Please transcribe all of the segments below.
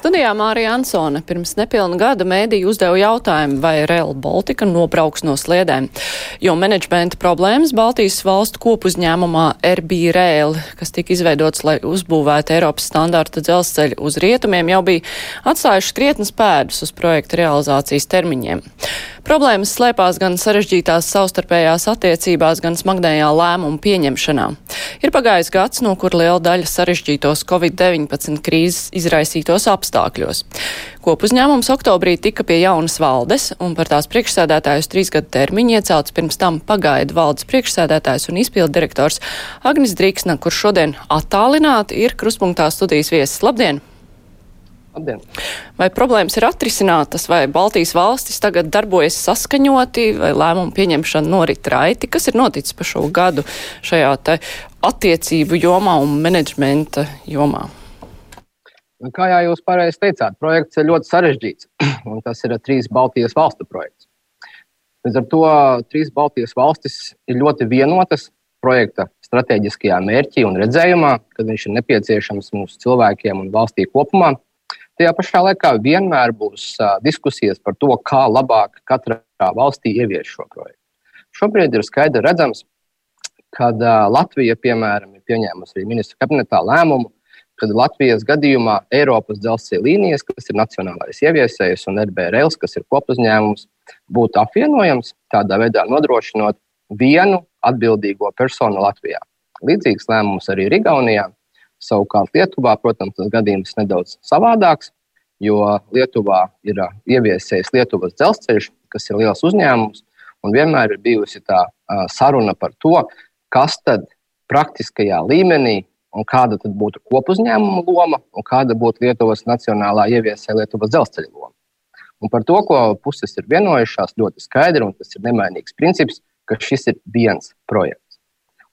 Studijā Mārija Ansone pirms nepilna gada mēdīja uzdeva jautājumu, vai Rail Baltica nobrauks no sliedēm, jo menedžmenta problēmas Baltijas valstu kopuzņēmumā RB Rail, kas tika izveidots, lai uzbūvētu Eiropas standarta dzelzceļu uz rietumiem, jau bija atstājuši krietnes pēdus uz projekta realizācijas termiņiem. Problēmas slēpās gan sarežģītās savstarpējās attiecībās, gan smagnējā lēmumu pieņemšanā. Ir pagājis gads, no kur liela daļa sarežģītos Covid-19 krīzes izraisītos apstākļos. Kopuzņēmums oktobrī tika pie jaunas valdes, un par tās priekšsēdētāju uz trīs gadu termiņu iecelts pirms tam pagaidu valdes priekšsēdētājs un izpildu direktors Agnis Drīksna, kurš šodien attālināti ir kruspunktā studijas viesis. Labdien! Labdien. Vai problēmas ir atrisinātas, vai Baltijas valstis tagad darbojas saskaņoti, vai lēmumu pieņemšana norit raiti? Kas ir noticis pa šo gadu šajā attiecību jomā un menedžmenta jomā? Kā jau jūs pareizi teicāt, projekts ir ļoti sarežģīts, un tas ir trīs Baltijas valstu projekts. Līdz ar to trīs Baltijas valstis ir ļoti vienotas projekta stratēģiskajā mērķī un redzējumā, kad viņš ir nepieciešams mūsu cilvēkiem un valstī kopumā. Tajā pašā laikā vienmēr būs diskusijas par to, kā labāk katrā valstī ievies šo projektu. Šobrīd ir skaidri redzams, ka Latvija, piemēram, ir pieņēmusi arī ministra kabinetā lēmumu, ka Latvijas gadījumā Eiropas dzelzceļa līnijas, kas ir nacionālais ieviesējs, un RB Rails, kas ir kopuzņēmums, būtu apvienojams, tādā veidā nodrošinot vienu atbildīgo personu Latvijā. Līdzīgs lēmums arī ir Igaunijā. Savukārt Lietuvā, protams, tas gadījums nedaudz savādāks, jo Lietuvā ir ieviesējis Lietuvas dzelzceļš, kas ir liels uzņēmums, un vienmēr ir bijusi tā saruna par to, kas tad praktiskajā līmenī un kāda tad būtu kopuzņēmuma loma un kāda būtu Lietuvas nacionālā ieviesēja Lietuvas dzelzceļa loma. Un par to, ko puses ir vienojušās, ļoti skaidri, un tas ir nemainīgs princips, ka šis ir viens projekts.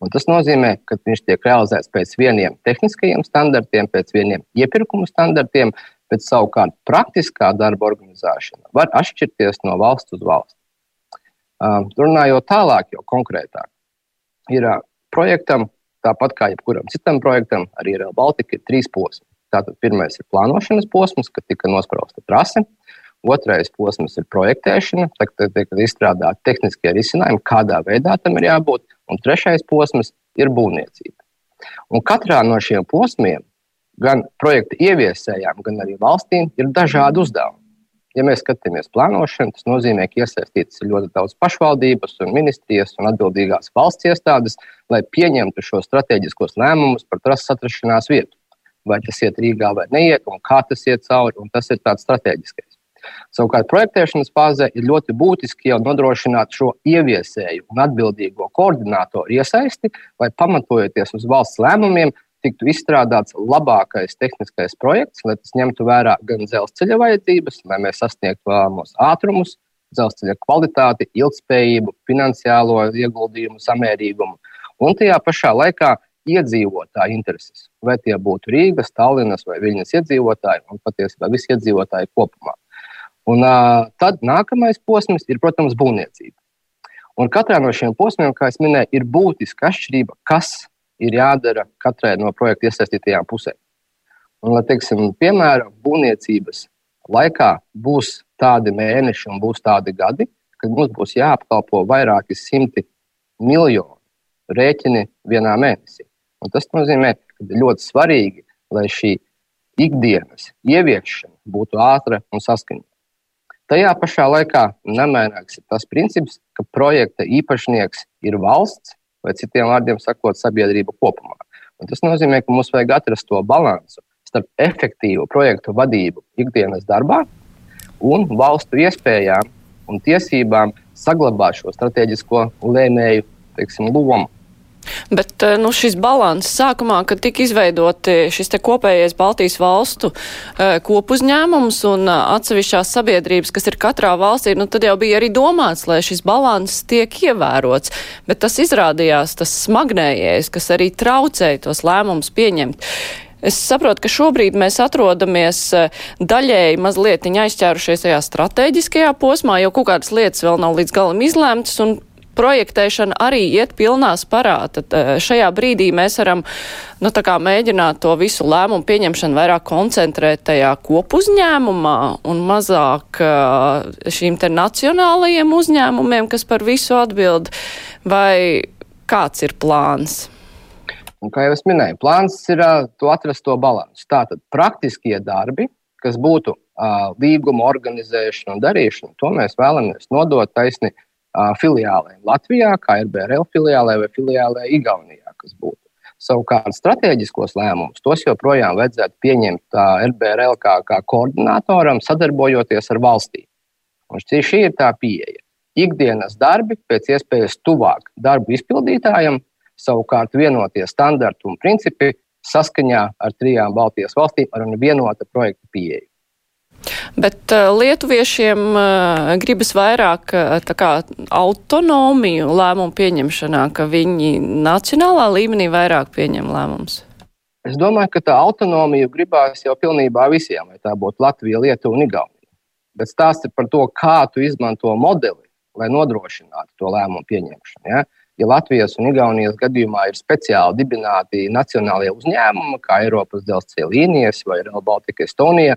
Un tas nozīmē, ka viņš tiek realizēts pēc vieniem tehniskajiem standartiem, pēc vieniem iepirkuma standartiem, bet savukārt praktiskā darba organizēšana var atšķirties no valsts uz valsts. Uh, runājot tālāk, jau konkrētāk, ir uh, projektam, tāpat kā jebkuram citam projektam, arī Real Baltica ir trīs posmi. Tātad pirmais ir plānošanas posms, kad tika nosprausta trase. Otrais posms ir projektēšana, tad tiek izstrādāti tehniskie risinājumi, kādā veidā tam ir jābūt. Un trešais posms ir būvniecība. Un katrā no šiem posmiem, gan projekta ieviesējām, gan arī valstīm, ir dažādi uzdevumi. Ja mēs skatāmies plānošanu, tas nozīmē, ka iesaistītas ir ļoti daudz pašvaldības, un ministrijas un atbildīgās valsts iestādes, lai pieņemtu šo strateģiskos lēmumus par trases atrašanās vietu. Vai tas iet Rīgā vai neiet, un kā tas iet cauri, un tas ir tāds strateģiskais. Savukārt projektēšanas fāzē ir ļoti būtiski jau nodrošināt šo ieviesēju un atbildīgo koordinātoru iesaisti, lai pamatojoties uz valsts lēmumiem, tiktu izstrādāts labākais tehniskais projekts, lai tas ņemtu vērā gan dzelzceļa vajadzības, lai mēs sasniegtu vēlamos ātrumus, dzelzceļa kvalitāti, ilgspējību, finansiālo ieguldījumu, samērīgumu un tajā pašā laikā iedzīvotāju intereses. Vai tie būtu Rīgas, Tallinas vai Viņas iedzīvotāji, un patiesībā visi iedzīvotāji kopumā. Un, uh, tad nākamais posms ir, protams, būvniecība. Un katrā no šiem posmiem, kā jau minēju, ir būtiska atšķirība, kas ir jādara katrai no projekta iesaistītajām pusēm. Un, lai, teiksim, piemēram, būvniecības laikā būs tādi mēneši un būs tādi gadi, kad mums būs jāapkalpo vairāki simti miljonu rēķini vienā mēnesī. Un tas nozīmē, ka ir ļoti svarīgi, lai šī ikdienas ieviešana būtu ātra un saskaņota. Tajā pašā laikā nemainīgs ir tas princips, ka projekta īpašnieks ir valsts, vai citiem vārdiem sakot, sabiedrība kopumā. Un tas nozīmē, ka mums vajag atrast to līdzsvaru starp efektīvu projektu vadību ikdienas darbā un valstu iespējām un tiesībām saglabāt šo strateģisko lēmēju teiksim, lomu. Bet eh, nu, šis balans sākumā, kad tika izveidoti šis te kopējais Baltijas valstu uh, kopuzņēmums un uh, atsevišķās sabiedrības, kas ir katrā valstī, nu, tad jau bija arī domāts, lai šis balans tiek ievērots. Bet tas izrādījās tas smagnējais, kas arī traucēja tos lēmumus pieņemt. Es saprotu, ka šobrīd mēs atrodamies daļēji mazliet aizķērušies tajā strateģiskajā posmā, jo kaut kādas lietas vēl nav līdz galam izlēmtas, un projektēšana arī iet pilnās parā. Tad šajā brīdī mēs varam nu, mēģināt to visu lēmumu pieņemšanu vairāk koncentrēt tajā kopuzņēmumā un mazāk šīm te nacionālajiem uzņēmumiem, kas par visu atbild. Vai kāds ir plāns? Un, kā jau es minēju, plāns ir uh, atrast to līdzsvaru. Tātad praktiskie darbi, kas būtu uh, līguma organizēšana un darīšana, to mēs vēlamies nodot taisni filiālēm Latvijā, kā ir BRL filiālē vai filiālē Igaunijā, kas būtu. Savukārt, strateģiskos lēmumus tos joprojām vajadzētu pieņemt RBRL kā, kā koordinatoram, sadarbojoties ar valstīm. Un šī ir tā pieeja. Ikdienas darbi pēc iespējas tuvāk darbu izpildītājam, savukārt vienotie standarti un principi saskaņā ar trijām Baltijas valstīm ar vienota projekta pieeju. Bet uh, lietuviešiem uh, gribas vairāk uh, kā, autonomiju lēmumu pieņemšanā, ka viņi nacionālā līmenī vairāk pieņem lēmumus. Es domāju, ka tā autonomija gribās jau pilnībā visiem, vai tā būtu Latvija, Lietuva un Igaunija. Bet stāsts ir par to, kā tu izmanto modeli, lai nodrošinātu to lēmumu pieņemšanu. Ja? ja Latvijas un Igaunijas gadījumā ir speciāli dibināti nacionālie uzņēmumi, kā Eiropas dzelzceļa līnijas vai Real Baltica Estonija,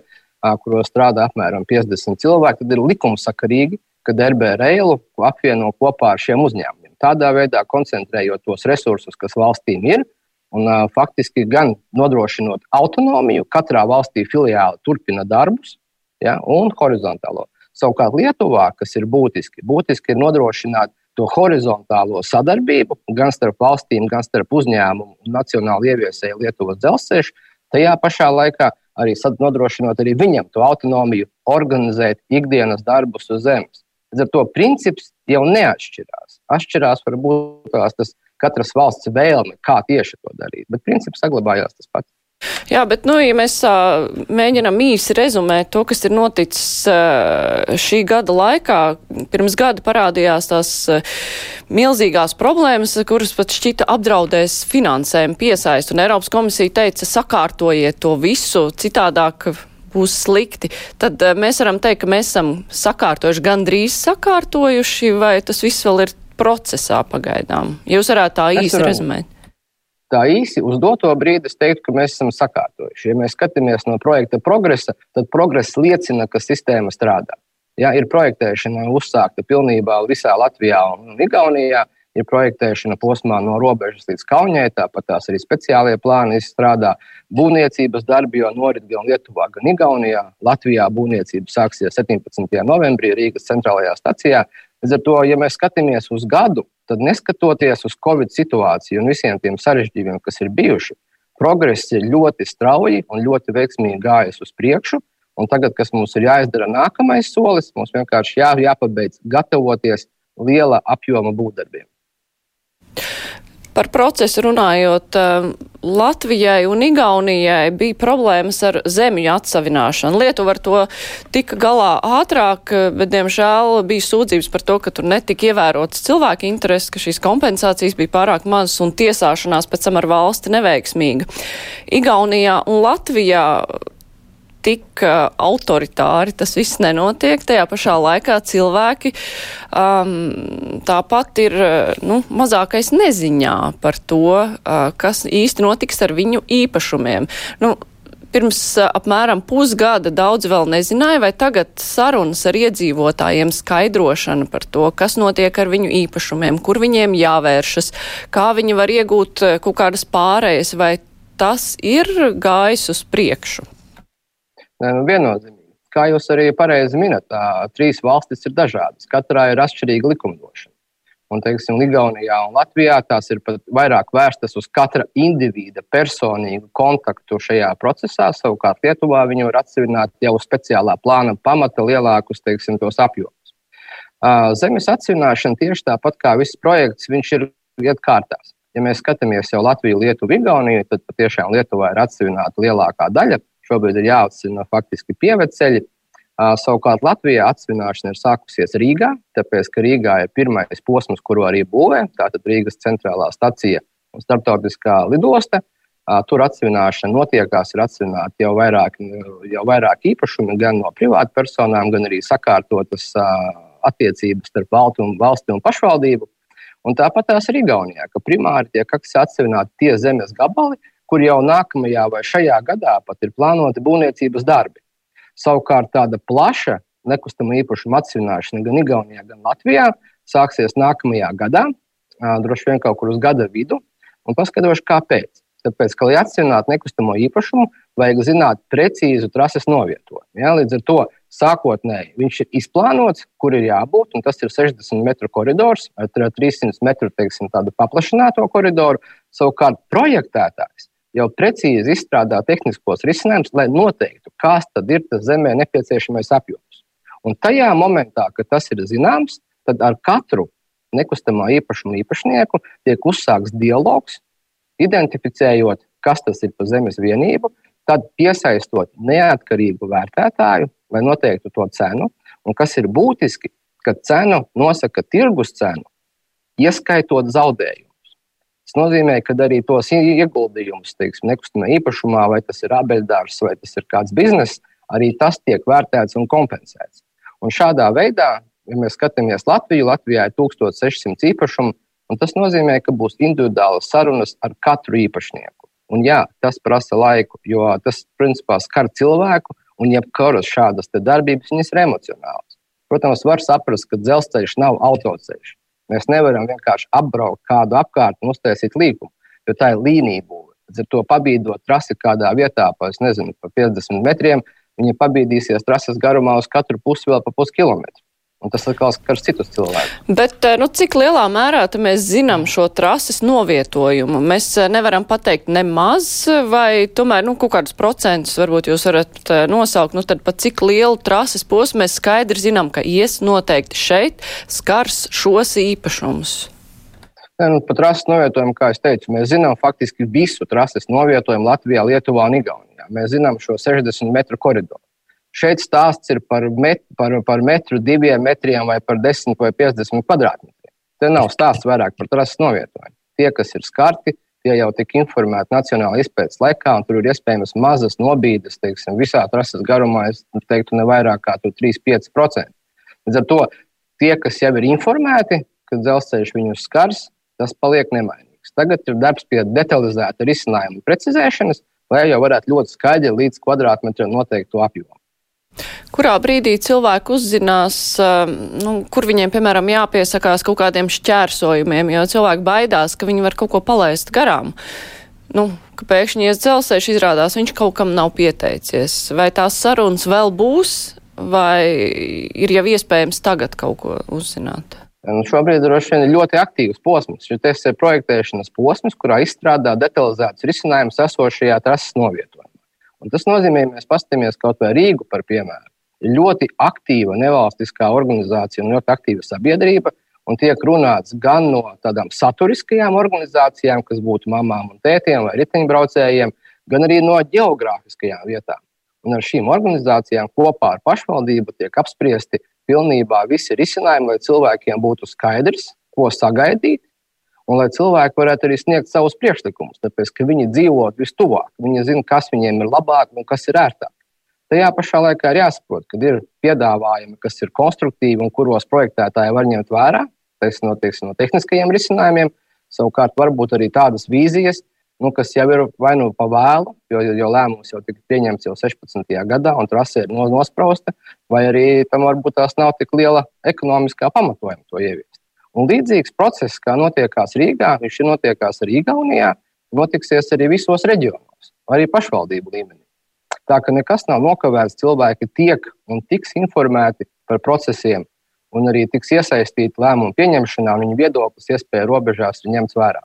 kuros strādā apmēram 50 cilvēki, tad ir likumsakarīgi, ka DRB reilu apvieno kopā ar šiem uzņēmumiem. Tādā veidā koncentrējot tos resursus, kas valstīm ir, un uh, faktiski gan nodrošinot autonomiju, katrā valstī filiāli turpina darbus, ja, un horizontālo. Savukārt Lietuvā, kas ir būtiski, būtiski ir nodrošināt to horizontālo sadarbību gan starp valstīm, gan starp uzņēmumu un nacionāli ieviesēju Lietuvas dzelzceļu. Tajā pašā laikā arī nodrošinot arī viņam to autonomiju, organizēt ikdienas darbus uz zemes. Līdz ar to princips jau neatšķirās. Atšķirās varbūt tas katras valsts vēlme, kā tieši to darīt, bet princips saglabājās tas pats. Jā, bet, nu, ja mēs uh, mēģinām īsi rezumēt to, kas ir noticis uh, šī gada laikā, pirms gada parādījās tās uh, milzīgās problēmas, kuras pat šķita apdraudēs finansējumu piesaist, un Eiropas komisija teica, sakārtojiet to visu, citādāk būs slikti, tad uh, mēs varam teikt, ka mēs esam sakārtojuši, gandrīz sakārtojuši, vai tas viss vēl ir procesā pagaidām? Jūs varētu tā īsi rezumēt tā īsi uz doto brīdi es teiktu, ka mēs esam sakārtojuši. Ja mēs skatāmies no projekta progresa, tad progress liecina, ka sistēma strādā. Ja, ir projektēšana uzsākta pilnībā visā Latvijā un Igaunijā. Ir projektēšana posmā no robežas līdz Kaunijai, tāpat tās arī speciālie plāni izstrādā. Būvniecības darbi jau norit gan Lietuvā, gan Igaunijā. Latvijā būvniecība sāksies 17. novembrī Rīgas centrālajā stacijā. Līdz ar to, ja mēs skatāmies uz gadu, tad neskatoties uz Covid situāciju un visiem tiem sarežģījumiem, kas ir bijuši, progress ir ļoti strauji un ļoti veiksmīgi gājis uz priekšu. Un tagad, kas mums ir jāizdara nākamais solis, mums vienkārši jā, jāpabeidz gatavoties liela apjoma būvdarbiem. Par procesu runājot, um, Latvijai un Igaunijai bija problēmas ar zemju atsavināšanu. Lietuva ar to tika galā ātrāk, bet, diemžēl, bija sūdzības par to, ka tur netika ievērotas cilvēku intereses, ka šīs kompensācijas bija pārāk mazas un tiesāšanās pēc tam ar valsti neveiksmīga. Igaunijā un Latvijā tik uh, autoritāri tas viss nenotiek. Tajā pašā laikā cilvēki um, tāpat ir nu, mazākais neziņā par to, uh, kas īsti notiks ar viņu īpašumiem. Nu, pirms apmēram pusgada daudz vēl nezināja, vai tagad sarunas ar iedzīvotājiem skaidrošana par to, kas notiek ar viņu īpašumiem, kur viņiem jāvēršas, kā viņi var iegūt kaut kādas pārējas, vai tas ir gājis uz priekšu. Nu, viennozīmīgi. Kā jūs arī pareizi minat, tā, trīs valstis ir dažādas. Katrā ir atšķirīga likumdošana. Un, teiksim, Igaunijā un Latvijā tās ir pat vairāk vērstas uz katra individa personīgu kontaktu šajā procesā. Savukārt Lietuvā viņi var atsevināt jau speciālā plāna pamata lielākus teiksim, apjomus. Zemes atsevināšana tieši tāpat kā viss projekts, viņš ir iet kārtās. Ja mēs skatāmies jau Latviju, Lietuvu, Igauniju, tad patiešām Lietuvā ir atsevināta lielākā daļa šobrīd ir jāatcina faktiski pieveceļi. Savukārt Latvijā atsvināšana ir sākusies Rīgā, tāpēc, ka Rīgā ir pirmais posms, kuru arī būvē, tātad Rīgas centrālā stacija un starptautiskā lidosta. Tur atsevināšana notiekās, ir atsevināti jau vairāk, jau vairāk īpašumi gan no privātpersonām, gan arī sakārtotas attiecības starp valsti un pašvaldību. Un tāpat tās ir Igaunijā, ka primāri tiek atsevināti tie zemes gabali, kur jau nākamajā vai šajā gadā pat ir plānoti būvniecības darbi. Savukārt tāda plaša nekustamo īpašumu atsevināšana gan Igaunijā, gan Latvijā sāksies nākamajā gadā, droši vien kaut kur uz gada vidu, un paskatīšu, kāpēc. Tāpēc, ka, lai atsevinātu nekustamo īpašumu, vajag zināt precīzu trases novietojumu. Ja? Līdz ar to sākotnēji viņš ir izplānots, kur ir jābūt, un tas ir 60 metru koridors ar 300 metru teiksim, paplašināto koridoru. Savukārt projektētājs jau precīzi izstrādā tehniskos risinājumus, lai noteiktu, kāds tad ir tas zemē nepieciešamais apjoms. Un tajā momentā, kad tas ir zināms, tad ar katru nekustamā īpašuma īpašnieku tiek uzsākts dialogs identificējot, kas tas ir par zemes vienību, tad piesaistot neatkarīgu vērtētāju, lai noteiktu to cenu. Un kas ir būtiski, ka cenu nosaka tirgus cenu, ieskaitot zaudējumus. Tas nozīmē, ka arī tos ieguldījumus, teiksim, nekustamā īpašumā, vai tas ir abeļdārs, vai tas ir kāds bizness, arī tas tiek vērtēts un kompensēts. Un šādā veidā, ja mēs skatāmies Latviju, Latvijā ir 1600 īpašumu, Un tas nozīmē, ka būs individuālas sarunas ar katru īpašnieku. Un jā, tas prasa laiku, jo tas principā skar cilvēku, un jebkuras šādas darbības viņas ir emocionālas. Protams, var saprast, ka dzelzceļš nav autoceļš. Mēs nevaram vienkārši apbraukt kādu apkārt un uztaisīt līkumu, jo tā ir līnija būve. Ar to pabīdot trasi kādā vietā pa, nezinu, pa 50 metriem, viņi pabīdīsies trases garumā uz katru pusi vēl pa puskilometru. Un tas atkal skars citus cilvēkus. Bet eh, nu, cik lielā mērā mēs zinām šo trases novietojumu? Mēs eh, nevaram pateikt nemaz, vai tomēr nu, kaut kādus procentus varbūt jūs varat eh, nosaukt. Nu, tad pat cik lielu trases posmu mēs skaidri zinām, ka ies noteikti šeit skars šos īpašumus. Ne, nu, par trases novietojumu, kā jau teicu, mēs zinām faktiski visu trases novietojumu Latvijā, Lietuvā un Igaunijā. Mēs zinām šo 60 metru koridoru. Šeit stāsts ir par, met, par, par metru, diviem metriem vai par 10 vai 50 kvadrātmetriem. Te nav stāsts vairāk par trases novietojumu. Tie, kas ir skarti, tie jau tika informēti Nacionālajā izpētes laikā, un tur ir iespējams mazas nobīdes, teiksim, visā trases garumā, es teiktu, ne vairāk kā 3-5%. Līdz ar to tie, kas jau ir informēti, ka dzelzceļš viņus skars, tas paliek nemainīgs. Tagad ir darbs pie detalizēta risinājuma precizēšanas, lai jau varētu ļoti skaidri līdz kvadrātmetram noteikt to apjomu. Kurā brīdī cilvēki uzzinās, um, nu, kur viņiem, piemēram, jāpiesakās kaut kādiem šķērsojumiem, jo cilvēki baidās, ka viņi var kaut ko palaist garām. Nu, ka pēkšņi ies dzelzceļš izrādās, viņš kaut kam nav pieteicies. Vai tās sarunas vēl būs, vai ir jau iespējams tagad kaut ko uzzināt? Nu, šobrīd droši vien ir ļoti aktīvs posms. Šis ir projektēšanas posms, kurā izstrādā detalizētus risinājumus esošajā trases novietojumā. Un tas nozīmē, ja mēs paskatāmies kaut vai Rīgu par piemēru. Ļoti aktīva nevalstiskā organizācija un ļoti aktīva sabiedrība. Un tiek runāts gan no tādām saturiskajām organizācijām, kas būtu mamām un tētiem vai riteņbraucējiem, gan arī no geogrāfiskajām vietām. Un ar šīm organizācijām kopā ar pašvaldību tiek apspriesti pilnībā visi risinājumi, lai cilvēkiem būtu skaidrs, ko sagaidīt, un lai cilvēki varētu arī sniegt savus priekšlikumus, tāpēc ka viņi dzīvo vistuvāk, viņi zina, kas viņiem ir labāk un kas ir ērtāk. Tajā pašā laikā ir jāsaprot, ka ir piedāvājumi, kas ir konstruktīvi un kuros projektētāji var ņemt vērā, tas no, teiksim, no tehniskajiem risinājumiem. Savukārt, varbūt arī tādas vīzijas, nu, kas jau ir vai nu pa vēlu, jo, jo lēmums jau tika pieņemts jau 16. gadā un trase ir nosprausta, vai arī tam varbūt tās nav tik liela ekonomiskā pamatojuma to ieviest. Un līdzīgs process, kā notiekās Rīgā, viņš ir notiekās arī Igaunijā, notiksies arī visos reģionos, arī pašvaldību līmenī. Tā ka nekas nav nokavēts, cilvēki tiek un tiks informēti par procesiem un arī tiks iesaistīti lēmumu pieņemšanā, un viņu viedoklis iespēja robežās ir ņemts vērā.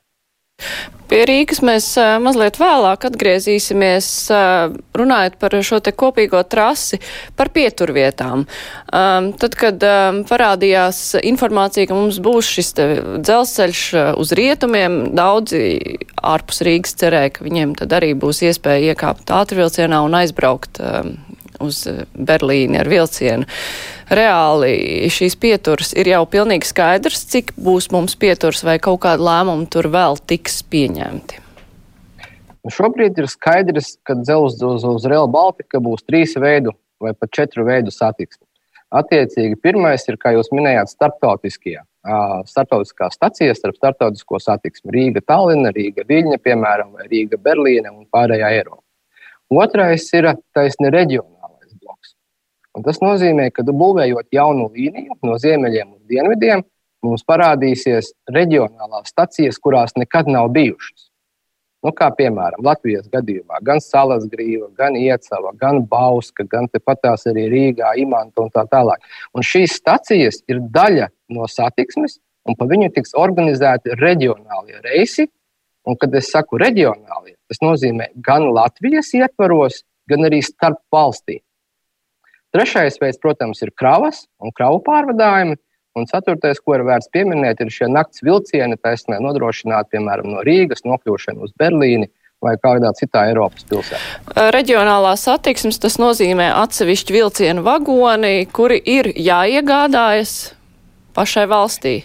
Pie Rīgas mēs mazliet vēlāk atgriezīsimies, runājot par šo te kopīgo trasi, par pieturvietām. Tad, kad parādījās informācija, ka mums būs šis dzelzceļš uz rietumiem, daudzi ārpus Rīgas cerēja, ka viņiem tad arī būs iespēja iekāpt ātrvilcienā un aizbraukt uz Berlīni ar vilcienu. Reāli šīs pieturas ir jau pilnīgi skaidrs, cik būs mums pieturas vai kaut kāda lēmuma tur vēl tiks pieņemti. Šobrīd ir skaidrs, ka dzelzs uz, uz Real Baltica būs trīs veidu vai pat četru veidu satiksme. Attiecīgi, pirmais ir, kā jūs minējāt, starptautiskie. Startautiskā stacija starp starptautisko satiksmi Rīga, Tallina, Rīga, Viļņa, piemēram, vai Rīga, Berlīne un pārējā Eiropa. Otrais ir taisni bloks. Un tas nozīmē, ka būvējot jaunu līniju no ziemeļiem uz dienvidiem, mums parādīsies reģionālās stacijas, kurās nekad nav bijušas. Nu, kā piemēram, Latvijas gadījumā gan salas grīva, gan iecava, gan bauska, gan patās arī Rīgā, Imants un tā tālāk. Un šīs stacijas ir daļa no satiksmes, un pa viņu tiks organizēti reģionālie reisi. Un, kad es saku reģionālie, tas nozīmē gan Latvijas ietvaros, gan arī starp valstīm. Trešais veids, protams, ir kravas un kravu pārvadājumi. Un ceturtais, ko ir vērts pieminēt, ir šie nakts vilcieni, taisnē nodrošināt, piemēram, no Rīgas nokļūšanu uz Berlīni vai kādā citā Eiropas pilsētā. Reģionālā satiksmes tas nozīmē atsevišķi vilcienu vagoni, kuri ir jāiegādājas pašai valstī.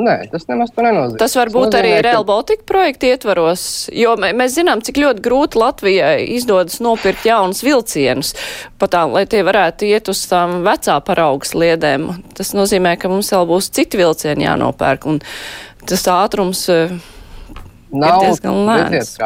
Nē, tas nemaz tā nenozīmē. Tas var būt arī ka... Real Baltica projekta ietvaros, jo mēs zinām, cik ļoti grūti Latvijai izdodas nopirkt jaunus vilcienus, patām, lai tie varētu iet uz tām vecā paraugas liedēm. Tas nozīmē, ka mums vēl būs citi vilcieni jānopērk, un tas ātrums eh, Nav diezgan lēns.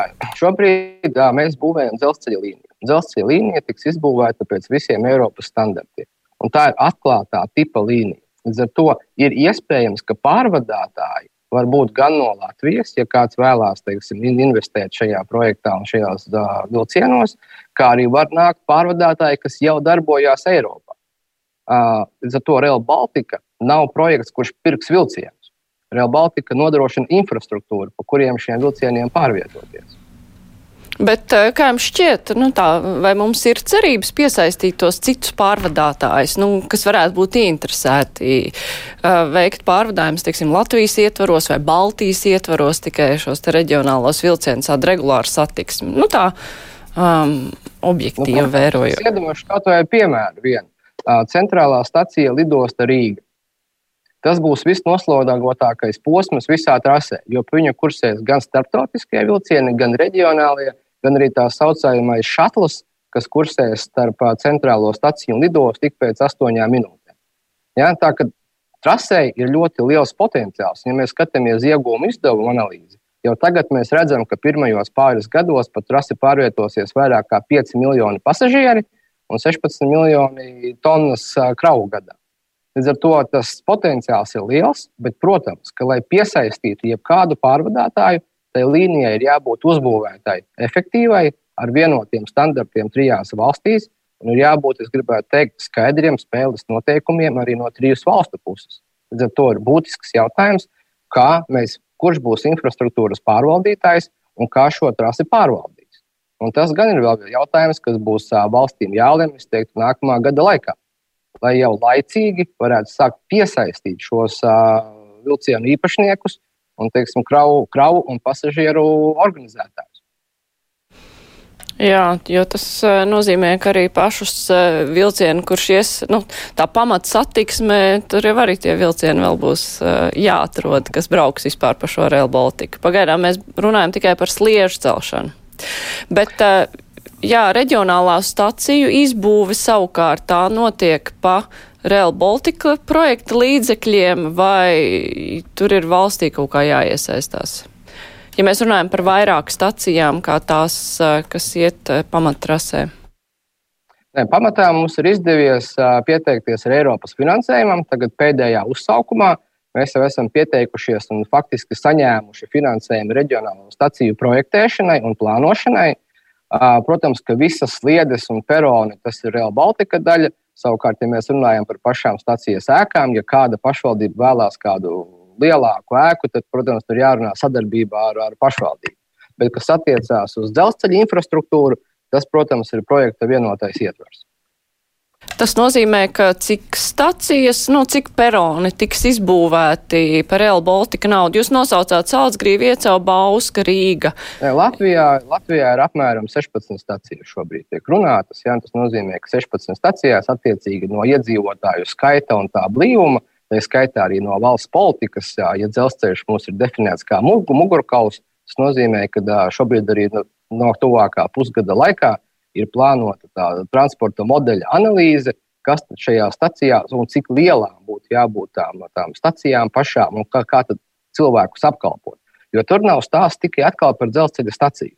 Šobrīd jā, mēs būvējam dzelzceļa līniju. Dzelzceļa līnija tiks izbūvēta pēc visiem Eiropas standartiem, un tā ir atklātā tipa līnija. Līdz ar to ir iespējams, ka pārvadātāji var būt gan no Latvijas, ja kāds vēlās teiksim, investēt šajā projektā un šajos uh, vilcienos, kā arī var nākt pārvadātāji, kas jau darbojās Eiropā. Uh, līdz ar to Real Baltica nav projekts, kurš pirks vilcienus. Real Baltica nodrošina infrastruktūru, pa kuriem šiem vilcieniem pārvietoties. Bet eh, kā jums šķiet, nu tā, vai mums ir cerības piesaistīt tos citus pārvadātājus, nu, kas varētu būt interesēti uh, veikt pārvadājumus, teiksim, Latvijas ietvaros vai Baltijas ietvaros, tikai šos te reģionālos vilcienus tādu regulāru satiksmi? Nu tā, um, objektīvi nu, vērojot. Es iedomāšu kaut vai piemēru vienu. Uh, centrālā stacija lidosta Rīga. Tas būs visnoslodātākais posms visā trasē, jo pa viņu kursēs gan starptautiskie vilcieni, gan reģionālie gan arī tā saucamais šatls, kas kursēs starp centrālo staciju un lidostu tik pēc astoņām minūtēm. Ja, tā kā trasē ir ļoti liels potenciāls, ja mēs skatāmies iegūmu izdevumu analīzi. Jau tagad mēs redzam, ka pirmajos pāris gados pa trasi pārvietosies vairāk kā 5 miljoni pasažieri un 16 miljoni tonnas kravu gadā. Līdz ar to tas potenciāls ir liels, bet, protams, ka, lai piesaistītu jebkādu pārvadātāju, tai līnijai ir jābūt uzbūvētai efektīvai, ar vienotiem standartiem trijās valstīs. Un ir jābūt, es gribētu teikt, skaidriem spēles noteikumiem arī no trīs valstu puses. Līdz ar to ir būtisks jautājums, kā mēs, kurš būs infrastruktūras pārvaldītājs un kā šo trasi pārvaldīs. Un tas gan ir vēl jautājums, kas būs valstīm jālemj, es teiktu, nākamā gada laikā. Lai jau laicīgi varētu sākt piesaistīt šos vilcienu īpašniekus un teiksim, kravu, kravu un pasažieru organizētājus. Jā, jo tas uh, nozīmē, ka arī pašus uh, vilcienu, kurš ies, nu, tā pamata satiksme, tur jau arī tie vilcieni vēl būs uh, jāatrod, kas brauks vispār pa šo Rail Baltica. Pagaidām mēs runājam tikai par sliežu celšanu. Bet, jā, reģionālā staciju izbūve savukārt tā notiek pa Real Baltica projekta līdzekļiem, vai tur ir valstī kaut kā jāiesaistās? Ja mēs runājam par vairāk stacijām, kā tās, kas iet pamattrasē. Nē, pamatā mums ir izdevies pieteikties ar Eiropas finansējumam. Tagad pēdējā uzsaukumā mēs jau esam pieteikušies un faktiski saņēmuši finansējumu reģionālo staciju projektēšanai un plānošanai. Protams, ka visas sliedes un peroni tas ir Real Baltica daļa. Savukārt, ja mēs runājam par pašām stācijas ēkām, ja kāda pašvaldība vēlās kādu lielāku ēku, tad, protams, tur jārunā sadarbībā ar, ar pašvaldību. Bet, kas attiecās uz dzelzceļa infrastruktūru, tas, protams, ir projekta vienotais ietvers. Tas nozīmē, ka cik stacijas, nu, cik peroni tiks izbūvēti par Real Baltica naudu. Jūs nosaucāt Salzgrīvi, Iecau, Bauska, Rīga. Latvijā, Latvijā ir apmēram 16 stacijas šobrīd tiek runātas. Jā, tas nozīmē, ka 16 stacijās attiecīgi no iedzīvotāju skaita un tā blīvuma, tā skaitā arī no valsts politikas, jā, ja dzelzceļš mums ir definēts kā mugurkauls, Tas nozīmē, ka šobrīd arī no, no tuvākā pusgada laikā ir plānota tāda transporta modeļa analīze, kas šajā stacijā un cik lielām būtu jābūt tām, tām stacijām pašām un kā, kā cilvēkus apkalpot. Jo tur nav stāsts tikai par dzelzceļa staciju.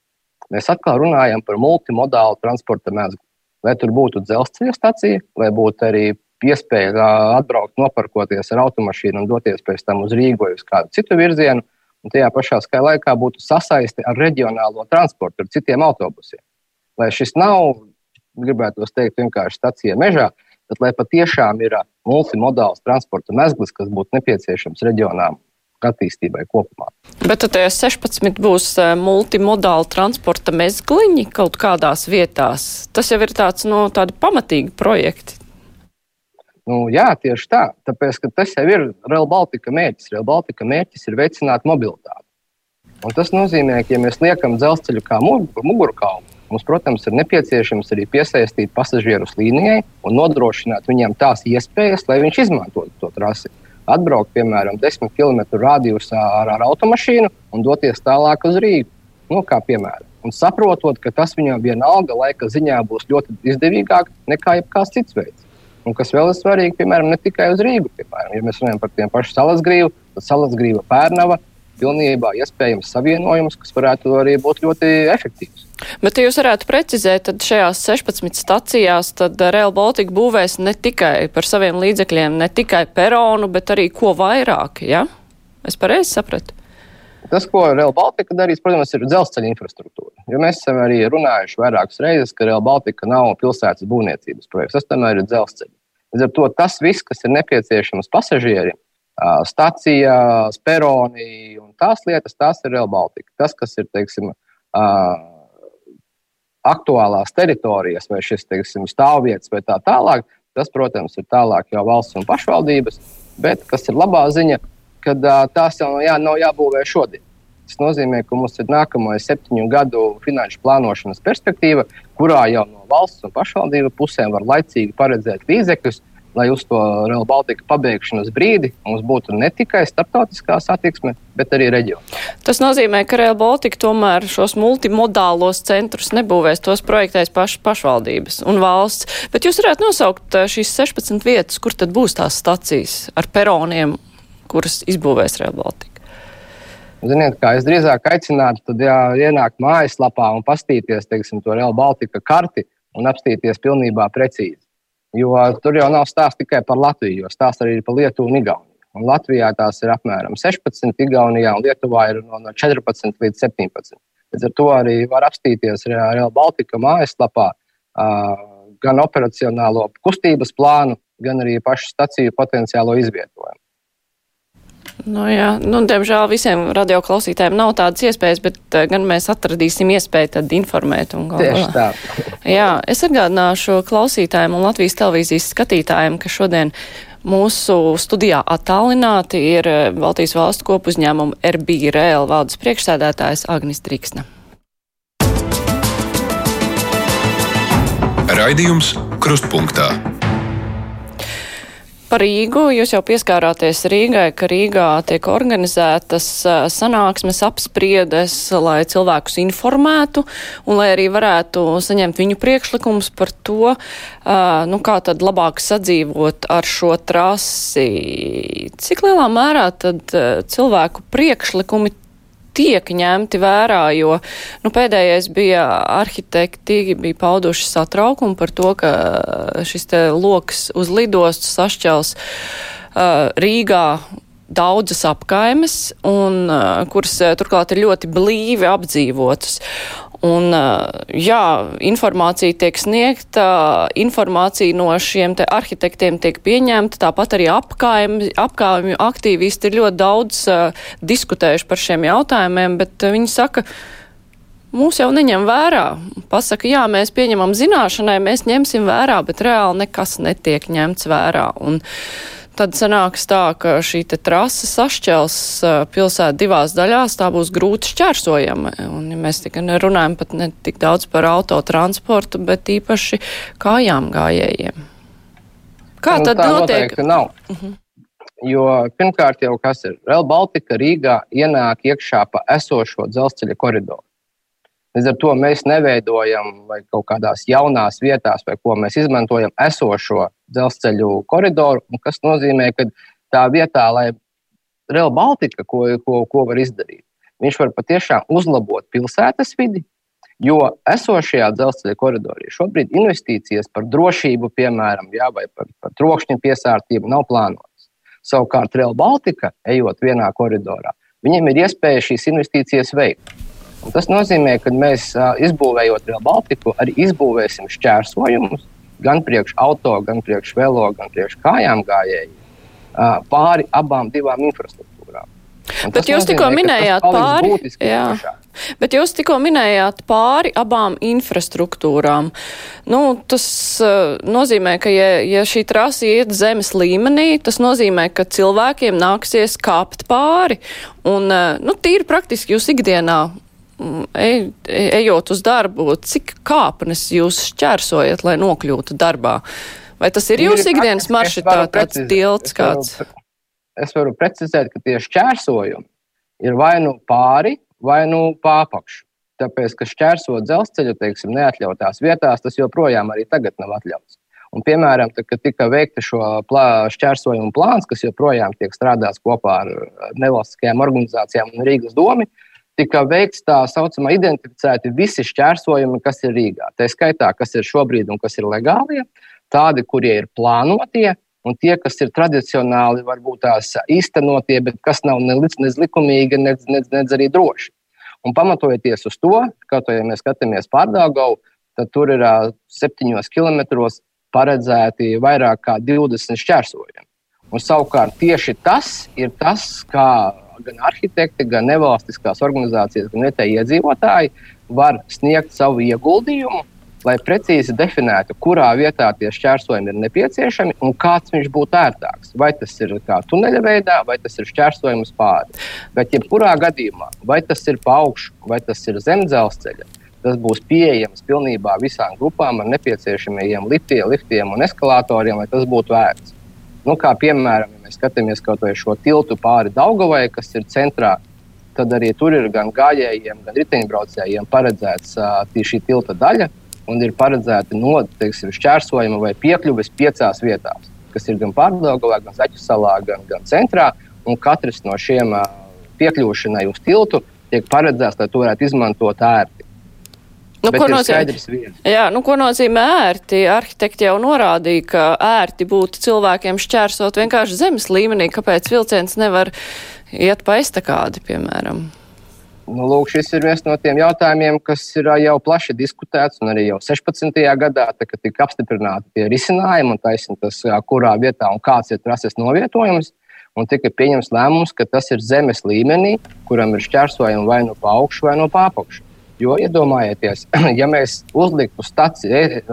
Mēs atkal runājam par multimodālu transporta mēslu. Vai tur būtu dzelzceļa stacija, vai būtu arī iespēja atbraukt, noparkoties ar automašīnu un doties pēc tam uz Rīgu vai uz kādu citu virzienu, un tajā pašā laikā būtu sasaiste ar reģionālo transportu, ar citiem autobusiem. Lai šis nav, gribētu teikt, vienkārši stacija mežā, bet lai patiešām ir multimodāls transporta mezgls, kas būtu nepieciešams reģionām attīstībai kopumā. Bet tad 16 būs multimodāli transporta mezgliņi kaut kādās vietās. Tas jau ir tāds, no nu, tādi pamatīgi projekti. Nu, jā, tieši tā. Tāpēc, tas jau ir Real Baltica mērķis. Real Baltica mērķis ir veicināt mobilitāti. Un tas nozīmē, ka, ja mēs liekam dzelzceļu kā mugurkaulu, mums, protams, ir nepieciešams arī piesaistīt pasažierus līnijai un nodrošināt viņiem tās iespējas, lai viņš izmantotu to trasi. Atbraukt, piemēram, 10 km radiusā ar, ar automašīnu un doties tālāk uz Rīgu. Nu, kā piemēram. Un saprotot, ka tas viņam vienalga laika ziņā būs ļoti izdevīgāk nekā jebkāds cits veids. Un kas vēl ir svarīgi, piemēram, ne tikai uz Rīgu. Piemēram, ja mēs runājam par tiem pašiem salasgrīvu, tad salasgrīva pērnava pilnībā iespējams savienojums, kas varētu arī būt ļoti efektīvs. Bet, ja jūs varētu precizēt, tad šajās 16 stacijās tad Real Baltica būvēs ne tikai par saviem līdzekļiem, ne tikai peronu, bet arī ko vairāk, ja? Es pareizi sapratu. Tas, ko Real Baltica darīs, protams, ir dzelzceļa infrastruktūra. Jo mēs esam arī runājuši vairākas reizes, ka Real Baltica nav pilsētas būvniecības projekts. Tas tomēr ir dzelzceļš. Līdz ar to tas viss, kas ir nepieciešams pasažieriem, stācija, peroni un tās lietas, tās ir Real Baltica. Tas, kas ir teiksim, aktuālās teritorijas vai šis teiksim, stāvvietas vai tā tālāk, tas, protams, ir tālāk jau valsts un pašvaldības. Bet kas ir labā ziņa, kad tās jau jā, nav jābūvē šodien. Tas nozīmē, ka mums ir nākamā septiņu gadu finanšu plānošanas perspektīva, kurā jau no valsts un pašvaldību pusēm var laicīgi paredzēt līdzekļus, lai uz to Real Baltica pabeigšanas brīdi mums būtu ne tikai starptautiskā satiksme, bet arī reģiona. Tas nozīmē, ka Real Baltica tomēr šos multimodālos centrus nebūvēs, tos projektēs paš, pašvaldības un valsts. Bet jūs varētu nosaukt šīs 16 vietas, kur tad būs tās stacijas ar peroniem kuras izbūvēs Real Baltica? Ziniet, kā es drīzāk aicinātu, tad jā, ienākt mājaslapā un paskatīties to Real Baltica karti un apstīties pilnībā precīzi. Jo tur jau nav stāsts tikai par Latviju, jo stāsts arī ir par Lietuvu un Igauniju. Un Latvijā tās ir apmēram 16, Igaunijā un Lietuvā ir no 14 līdz 17. Līdz ar to arī var apstīties Real Baltica mājaslapā gan operacionālo kustības plānu, gan arī pašu staciju potenciālo izvietojumu. Nu, jā, nu, diemžēl visiem radioklausītājiem nav tādas iespējas, bet uh, gan mēs atradīsim iespēju tad informēt. Tieši tā. jā, es atgādināšu klausītājiem un Latvijas televīzijas skatītājiem, ka šodien mūsu studijā attālināti ir eh, Baltijas valstu kopuzņēmuma RBRL valdes priekšsēdētājs Agnis Driksna. Raidījums Krustpunktā. Par Rīgu jūs jau pieskārāties Rīgai, ka Rīgā tiek organizētas sanāksmes apspriedes, lai cilvēkus informētu un lai arī varētu saņemt viņu priekšlikumus par to, nu, kā tad labāk sadzīvot ar šo trasi. Cik lielā mērā tad cilvēku priekšlikumi tiek ņemti vērā, jo nu, pēdējais bija arhitekti, bija pauduši satraukumu par to, ka šis te loks uz lidostu sašķels uh, Rīgā daudzas apkaimes, un, uh, kuras turklāt ir ļoti blīvi apdzīvotas. Un, jā, informācija tiek sniegta, informācija no šiem te arhitektiem tiek pieņemta, tāpat arī apkaimju aktīvisti ir ļoti daudz uh, diskutējuši par šiem jautājumiem, bet uh, viņi saka, mūs jau neņem vērā. Pasaka, jā, mēs pieņemam zināšanai, mēs ņemsim vērā, bet reāli nekas netiek ņemts vērā. Un, Tad sanāks tā, ka šī trase sašķels pilsētu divās daļās, tā būs grūti šķērsojama. Un mēs tikai nerunājam pat ne tik daudz par autotransportu, bet īpaši kājām gājējiem. Kā nu, tad notiek? Nav. Uh -huh. Jo pirmkārt, jau kas ir Real Baltica Rīgā ienāk iekšā pa esošo dzelzceļa koridoru. Līdz ar to mēs neveidojam vai kaut kādās jaunās vietās, vai ko mēs izmantojam esošo dzelzceļu koridoru, kas nozīmē, ka tā vietā, lai Real Baltica, ko, ko, ko var izdarīt, viņš var patiešām uzlabot pilsētas vidi, jo esošajā dzelzceļa koridorā šobrīd investīcijas par drošību, piemēram, jā, vai par, par trokšņa piesārtību nav plānotas. Savukārt Real Baltica, ejot vienā koridorā, viņiem ir iespēja šīs investīcijas veikt. Un tas nozīmē, ka mēs, izbūvējot Real Baltiku, arī izbūvēsim šķērsojumus gan priekš auto, gan priekš velo, gan priekš kājām gājēji pāri abām divām infrastruktūrām. Bet jūs tikko minējāt pāri. Bet jūs tikko minējāt pāri abām infrastruktūrām. Nu, tas uh, nozīmē, ka ja, ja šī trasa iet zemes līmenī, tas nozīmē, ka cilvēkiem nāksies kāpt pāri. Un, uh, nu, tīri praktiski jūs ikdienā mm, ej, ejot uz darbu, cik kāpnes jūs šķērsojat, lai nokļūtu darbā? Vai tas ir jūsu ikdienas maršrutā tāds tilts kāds? Varu, es varu precizēt, ka tie šķērsojumi ir vai nu pāri, vai nu pārpakšu. Tāpēc, ka šķērsot dzelzceļu, teiksim, neatļautās vietās, tas joprojām arī tagad nav atļauts. Un, piemēram, tad, kad tika veikta šo plā, šķērsojumu plāns, kas joprojām tiek strādāts kopā ar nevalstiskajām organizācijām un Rīgas domu, tika veikts tā saucamā identificēti visi šķērsojumi, kas ir Rīgā. Tā skaitā, kas ir šobrīd un kas ir legālie, tādi, kurie ir plānotie, un tie, kas ir tradicionāli, varbūt tās īstenotie, bet kas nav ne likumīgi, ne, ne, ne arī droši. Un pamatojoties uz to, kā to, ja mēs skatāmies pārdaugavu, tad tur ir septiņos kilometros paredzēti vairāk kā 20 šķērsojumi. Un savukārt tieši tas ir tas, kā gan arhitekti, gan nevalstiskās organizācijas, gan vietējie iedzīvotāji var sniegt savu ieguldījumu lai precīzi definētu, kurā vietā tie šķērsojumi ir nepieciešami un kāds viņš būtu ērtāks. Vai tas ir kā tuneļa veidā, vai tas ir šķērsojums pāri. Bet, jebkurā gadījumā, vai tas ir pa augšu, vai tas ir zem dzelzceļa, tas būs pieejams pilnībā visām grupām ar nepieciešamajiem liftiem, liftiem un eskalatoriem, lai tas būtu vērts. Nu, kā piemēram, ja mēs skatāmies kaut vai šo tiltu pāri Daugavai, kas ir centrā, tad arī tur ir gan gājējiem, gan riteņbraucējiem paredzēts uh, šī tilta daļa un ir paredzēti no teiksim, šķērsojuma vai piekļuves piecās vietās, kas ir gan Pārdaugavā, gan Zaķu salā, gan, gan centrā. Un katrs no šiem piekļūšanai uz tiltu tiek paredzēts, lai to varētu izmantot ērti. Nu, ko, nozīmē, jā, nu, ko nozīmē ērti? Arhitekti jau norādīja, ka ērti būtu cilvēkiem šķērsot vienkārši zemes līmenī, kāpēc vilciens nevar iet pa estakādi, piemēram. Nu, lūk, šis ir viens no tiem jautājumiem, kas ir jau plaši diskutēts, un arī jau 16. gadā, tā, tika apstiprināti tie risinājumi, un taisnība tas, kurā vietā un kāds ir trases novietojums, un tika pieņems lēmums, ka tas ir zemes līmenī, kuram ir šķērsojumi vai nu pa augšu, vai no nu apakšu. Jo iedomājieties, ja mēs uzliktu staciju,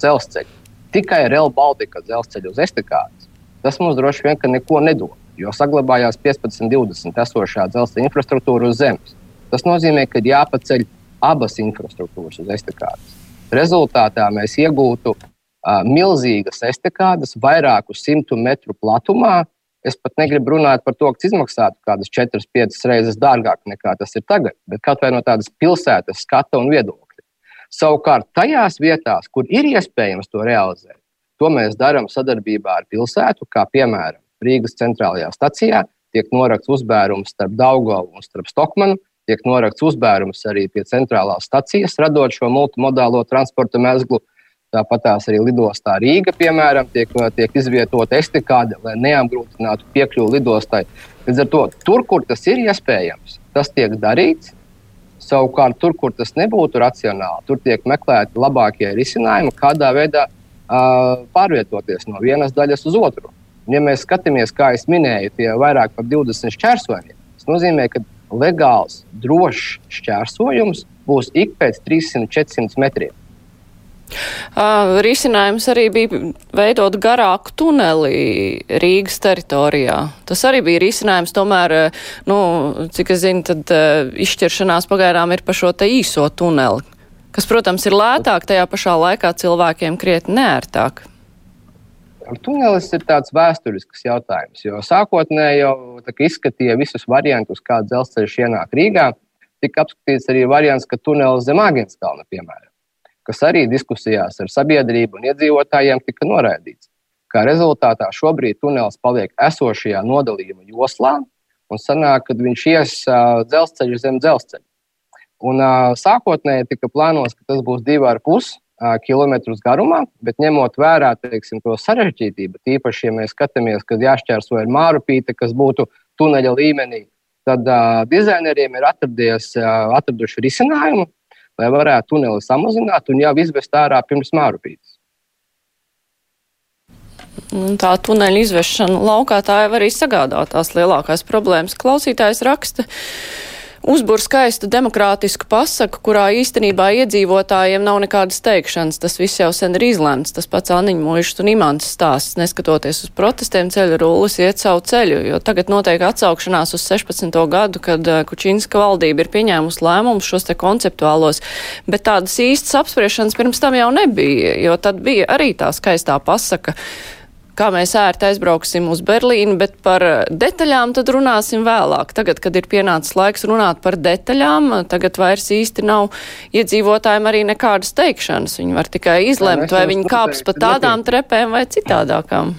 dzelzceļu tikai Real Baltica dzelzceļu uz estakādes, tas mums droši vien neko nedod, jo saglabājās 15, 20 esošā dzelzceļa infrastruktūra uz zemes. Tas nozīmē, ka jāpaceļ abas infrastruktūras uz estakādes. Rezultātā mēs iegūtu uh, milzīgas estakādes, vairāku simtu metru platumā. Es pat negribu runāt par to, kas izmaksātu kādas 4-5 reizes dārgāk nekā tas ir tagad, bet kaut vai no tādas pilsētas skata un viedokļa. Savukārt, tajās vietās, kur ir iespējams to realizēt, to mēs darām sadarbībā ar pilsētu, kā piemēram Rīgas centrālajā stacijā, tiek norakts uzbērums starp Daugovu un starp Stokmanu, tiek norakts uzbērums arī pie centrālās stacijas, radot šo multimodālo transporta mezglu. Tāpat tās arī lidostā Rīga, piemēram, tiek, tiek izvietota estikāde, lai neapgrūtinātu piekļuvi lidostai. Līdz ar to, tur, kur tas ir iespējams, tas tiek darīts. Savukārt, tur, kur tas nebūtu racionāli, tur tiek meklēti labākie risinājumi, kādā veidā uh, pārvietoties no vienas daļas uz otru. Un, ja mēs skatāmies, kā jau minēju, tie vairāk par 20 šķērsojumiem, tas nozīmē, ka legāls, drošs šķērsojums būs ik pēc 300-400 metriem. Uh, risinājums arī bija veidot garāku tuneli Rīgas teritorijā. Tas arī bija risinājums, tomēr, nu, cik es zinu, tad uh, izšķiršanās pagaidām ir pa šo te īso tuneli, kas, protams, ir lētāk, tajā pašā laikā cilvēkiem krietni nērtāk. Tunelis ir tāds vēsturisks jautājums, jo sākotnēji jau izskatīja visus variantus, kā dzelzceļš ienāk Rīgā. Tika apskatīts arī variants, ka tunelis zem Agenskalna, piemēram, kas arī diskusijās ar sabiedrību un iedzīvotājiem tika noraidīts. Kā rezultātā šobrīd tunelis paliek esošajā nodalījuma joslā, un sanāk, ka viņš ies uh, dzelzceļu zem dzelzceļa. Un, uh, sākotnēji tika plānots, ka tas būs divi ar pusi kilometrus garumā, bet ņemot vērā teiksim, to sarežģītību, tīpaši, ja mēs skatāmies, kad jāšķērso ar mārupīte, kas būtu tuneļa līmenī, tad uh, dizaineriem ir atradies, uh, atraduši risinājumu, lai varētu tuneli samazināt un jau izvest ārā pirms mārupītes. Un tā tuneļa izvešana laukā tā jau arī sagādā tās lielākās problēmas. Klausītājs raksta, uzbur skaistu demokrātisku pasaku, kurā īstenībā iedzīvotājiem nav nekādas teikšanas. Tas viss jau sen ir izlemts. Tas pats Aniņa Mūžs un Imants stāsts, neskatoties uz protestiem, ceļu rullis iet savu ceļu, jo tagad notiek atsaukšanās uz 16. gadu, kad eh, Kučinska valdība ir pieņēmusi lēmumus šos te konceptuālos, bet tādas īstas apspriešanas pirms tam jau nebija, jo tad bija arī tā skaistā pasaka kā mēs ērti aizbrauksim uz Berlīnu, bet par detaļām tad runāsim vēlāk. Tagad, kad ir pienācis laiks runāt par detaļām, tagad vairs īsti nav iedzīvotājiem arī nekādas teikšanas. Viņi var tikai izlemt, vai viņi kāps pa tādām trepēm vai citādākām.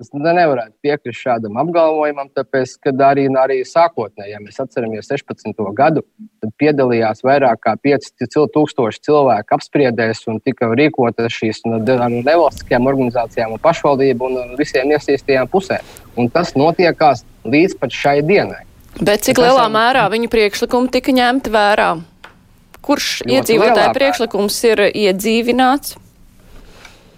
Es nevarētu piekrist šādam apgalvojumam, tāpēc, ka arī, arī sākotnēji, ja mēs atceramies 16. gadu, tad piedalījās vairāk kā 5000 cilvēku apspriedēs un tika rīkotas šīs no nevalstiskajām organizācijām un pašvaldību un visiem iesaistītajām pusēm. Un tas notiekās līdz pat šai dienai. Bet cik lielā esam... mērā viņu priekšlikumi tika ņemti vērā? Kurš iedzīvotāju priekšlikums ir iedzīvināts?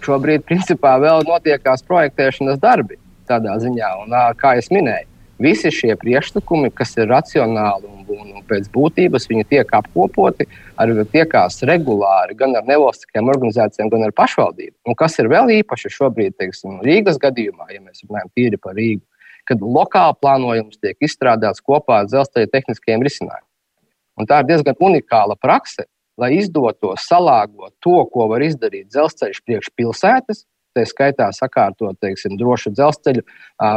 Šobrīd principā vēl notiekās projektēšanas darbi tādā ziņā. Un, kā jau minēju, visi šie priekšlikumi, kas ir racionāli un, un, un pēc būtības, viņi tiek apkopoti, arī tiekās regulāri gan ar nevalstiskajām organizācijām, gan ar pašvaldību. Un kas ir vēl īpaši šobrīd, teiksim, Rīgas gadījumā, ja mēs runājam tīri par Rīgu, kad lokāli plānojums tiek izstrādāts kopā ar dzelzceļa tehniskajiem risinājumiem. Un tā ir diezgan unikāla prakse, lai izdotos salāgot to, ko var izdarīt dzelzceļš priekš pilsētas, tā skaitā sakārtot teiksim, drošu dzelzceļu,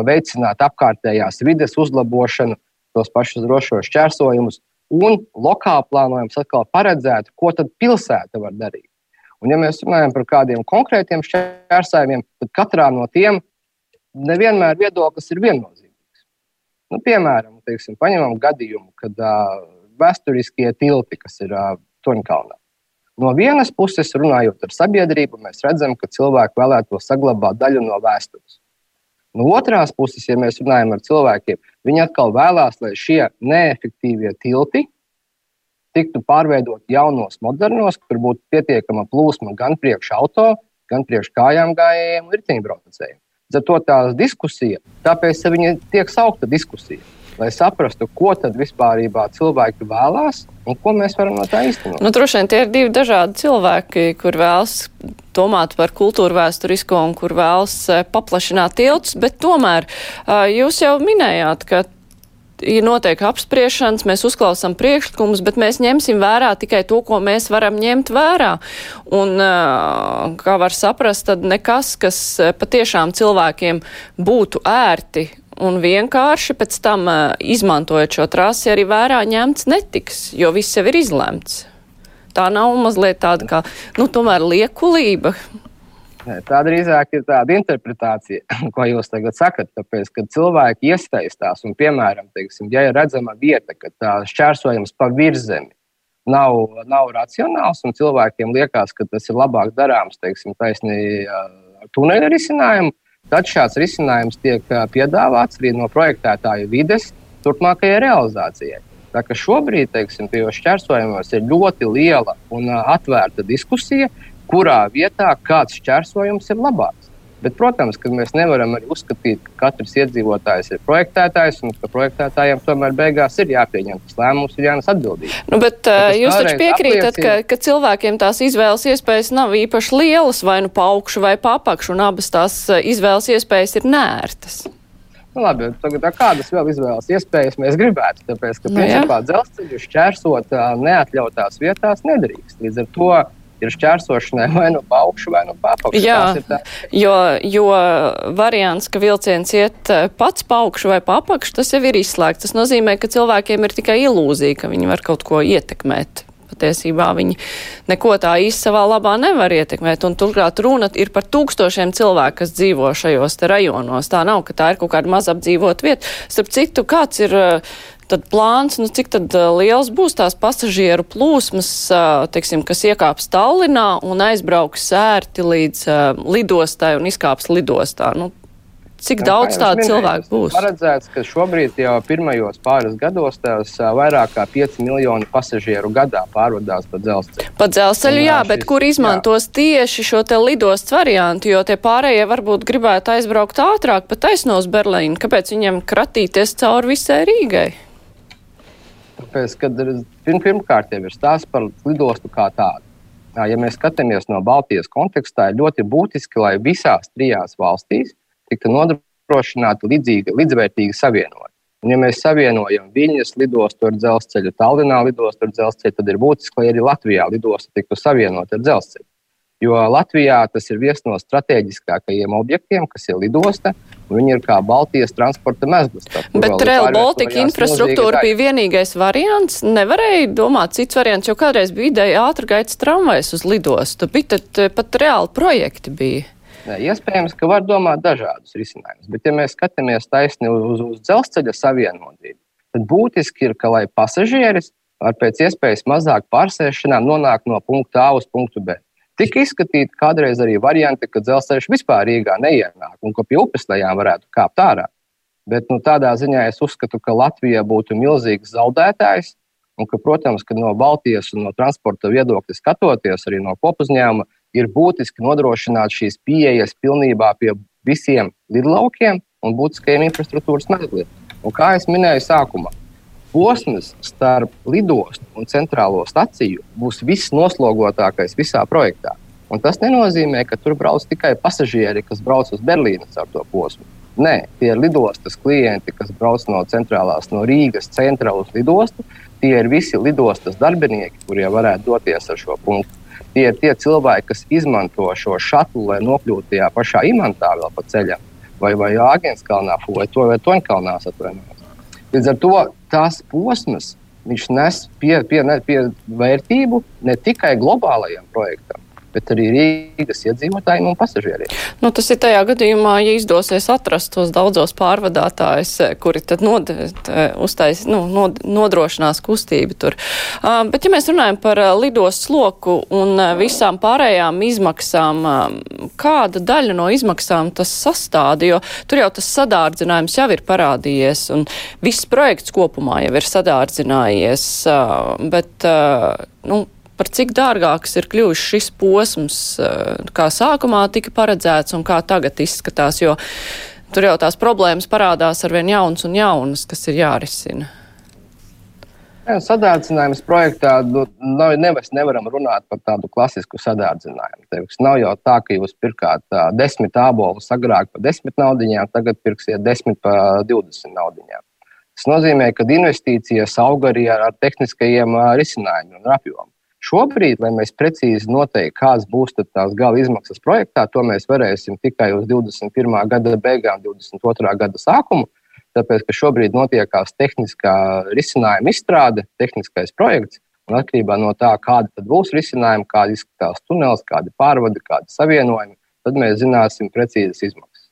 veicināt apkārtējās vides uzlabošanu, tos pašus drošos šķērsojumus, un lokāli plānojums atkal paredzētu, ko tad pilsēta var darīt. Un, ja mēs runājam par kādiem konkrētiem šķērsājumiem, tad katrā no tiem nevienmēr viedoklis ir viennozīmīgs. Nu, piemēram, teiksim, paņemam gadījumu, kad uh, vēsturiskie tilti, kas ir uh, Toņkalnā. No vienas puses, runājot ar sabiedrību, mēs redzam, ka cilvēki vēlētos saglabāt daļu no vēstures. No otras puses, ja mēs runājam ar cilvēkiem, viņi atkal vēlās, lai šie neefektīvie tilti tiktu pārveidoti jaunos, modernos, kur būtu pietiekama plūsma gan priekš auto, gan priekš kājām gājējiem un riteņbraucējiem. Zato tā diskusija, tāpēc viņa tiek saukta diskusija lai saprastu, ko tad vispār cilvēki vēlās un ko mēs varam no tā īstenot. Nu, droši vien tie ir divi dažādi cilvēki, kur vēlas domāt par kultūru vēsturisko un kur vēlas eh, paplašināt tiltus, bet tomēr jūs jau minējāt, ka ir noteikti apspriešanas, mēs uzklausām priekšlikumus, bet mēs ņemsim vērā tikai to, ko mēs varam ņemt vērā. Un, kā var saprast, tad nekas, kas patiešām cilvēkiem būtu ērti un vienkārši pēc tam izmantojot šo trasi arī vērā ņemts netiks, jo viss jau ir izlemts. Tā nav mazliet tāda kā, nu, tomēr liekulība. Tā drīzāk ir tāda interpretācija, ko jūs tagad sakat. Tāpēc, kad cilvēki iesaistās un, piemēram, teiksim, ja ir redzama vieta, ka tā šķērsojums pa virzemi nav, nav racionāls, un cilvēkiem liekas, ka tas ir labāk darāms, teiksim, taisnīgi ar tuneļa risinājumu, Tad šāds risinājums tiek piedāvāts arī no projektētāju vides turpmākajai realizācijai. Tā kā šobrīd, teiksim, tajos šķērsojumos ir ļoti liela un atvērta diskusija, kurā vietā kāds šķērsojums ir labāks. Bet, protams, ka mēs nevaram arī uzskatīt, ka katrs iedzīvotājs ir projektētājs un ka projektētājiem tomēr beigās ir jāpieņem tas lēmums, ir jānes atbildība. Nu, bet uh, jūs taču piekrītat, apliecina... ka, ka cilvēkiem tās izvēles iespējas nav īpaši lielas, vai nu paukšu vai papakšu, un abas tās izvēles iespējas ir nērtas. Nu, labi, tagad, kādas vēl izvēles iespējas mēs gribētu? Tāpēc, ka, nu, principā, dzelzceļu šķērsot neatļautās vietās nedrīkst. Līdz ar to ir šķērsošanai vai nu pa augšu, vai nu pa apakšu. Jā, jo, jo variants, ka vilciens iet eh, pats pa augšu vai pa apakšu, tas jau ir izslēgts. Tas nozīmē, ka cilvēkiem ir tikai ilūzija, ka viņi var kaut ko ietekmēt. Patiesībā viņi neko tā īsti savā labā nevar ietekmēt. Un turklāt runa ir par tūkstošiem cilvēku, kas dzīvo šajos rajonos. Tā nav, ka tā ir kaut kāda maz apdzīvot vieta. Starp citu, kāds ir uh, tad plāns, nu, cik tad liels būs tās pasažieru plūsmas, teiksim, kas iekāps Tallinā un aizbrauks sērti līdz lidostai un izkāps lidostā. Nu, Cik Jā, daudz tādu cilvēku būs? Paredzēts, ka šobrīd jau pirmajos pāris gados tās vairāk kā 5 miljoni pasažieru gadā pārvadās pa dzelzceļu. Pa dzelzceļu, jā, šis, bet kur izmantos jā. tieši šo te lidostas variantu, jo tie pārējie varbūt gribētu aizbraukt ātrāk pa taisnos Berlīnu. Kāpēc viņiem kratīties cauri visai Rīgai? Tāpēc, kad pirm, pirmkārt jau ir stāsts par lidostu kā tādu. Ja mēs skatāmies no Baltijas kontekstā, ir ļoti būtiski, lai visās trijās valstīs tiktu nodrošināta līdzīga, līdzvērtīga savienojuma. Un, ja mēs savienojam Viņas lidostu ar dzelzceļu, Tallinā lidostu ar dzelzceļu, tad ir būtiski, lai arī Latvijā lidosta tiktu savienota ar dzelzceļu. Jo Latvijā tas ir viens no strateģiskākajiem objektiem, kas ir lidosta. Viņi ir kā Baltijas transporta mezgls. Bet Rail Baltica infrastruktūra bija vienīgais variants. Nevarēja domāt cits variants, jo kādreiz bija ideja ātrgaitas tramvajs uz lidostu. Bija tad eh, pat reāli projekti bija. Ne, iespējams, ka var domāt dažādus risinājumus, bet, ja mēs skatāmies taisni uz, uz dzelzceļa savienotību, tad būtiski ir, ka lai pasažieris ar pēc iespējas mazāk pārsēšanām nonāk no punkta A uz punktu B. Tika izskatīti kādreiz arī varianti, ka dzelzceļš vispār Rīgā neienāk un ka pie upes lejām varētu kāpt ārā. Bet nu, tādā ziņā es uzskatu, ka Latvija būtu milzīgs zaudētājs. Un ka, protams, ka no Baltijas un no transporta viedokļa skatoties, arī no kopuzņēmuma, ir būtiski nodrošināt šīs pieejas pilnībā pie visiem lidlaukiem un būtiskajiem infrastruktūras mezgliem. Kā jau minēju sākumā, posms starp lidostu un centrālo staciju būs viss noslogotākais visā projektā. Un tas nenozīmē, ka tur brauc tikai pasažieri, kas brauc uz Berlīnas ar to posmu. Nē, tie ir lidostas klienti, kas brauc no centrālās, no Rīgas centra uz lidostu. Tie ir visi lidostas darbinieki, kuriem varētu doties ar šo punktu. Tie ir tie cilvēki, kas izmanto šo šatlu, lai nokļūtu tajā pašā imantā vēl pa ceļam, vai, vai Āgenskalnā, vai, to, vai Toņkalnā atvainojos. Līdz ar to tās posmas nes pie, pie, pie vērtību ne tikai globālajam projektam, bet arī Rīgas iedzīvotājiem un pasažieriem. Nu, tas ir tajā gadījumā, ja izdosies atrast tos daudzos pārvadātājus, eh, kuri tad nod, uztais, nu, nod, nodrošinās kustību tur. Uh, bet, ja mēs runājam par uh, lidos sloku un visām pārējām izmaksām, kāda daļa no izmaksām tas sastāda, jo tur jau tas sadārdzinājums jau ir parādījies un viss projekts kopumā jau ir sadārdzinājies, bet, nu, par cik dārgāks ir kļuvis šis posms, eh, kā sākumā tika paredzēts un kā tagad izskatās, jo tur jau tās problēmas parādās ar vien jaunas un jaunas, kas ir jārisina. Jā, sadārdzinājums projektā nu, nav, nevis nevaram runāt par tādu klasisku sadārdzinājumu. Tevis nav jau tā, ka jūs pirkāt uh, desmit ābolus agrāk par desmit naudiņām, tagad pirksiet desmit par divdesmit naudiņām. Tas nozīmē, ka investīcijas aug arī ar, ar tehniskajiem uh, risinājumiem un apjomu. Šobrīd, lai mēs precīzi noteikti, kādas būs tās gala izmaksas projektā, to mēs varēsim tikai uz 21. gada beigām, 22. gada sākumu. Tāpēc, ka šobrīd notiekās tehniskā risinājuma izstrāde, tehniskais projekts, un atkarībā no tā, kāda būs risinājuma, kāda izskatās tunelis, kādi pārvadi, kādi savienojumi, tad mēs zināsim precīzas izmaksas.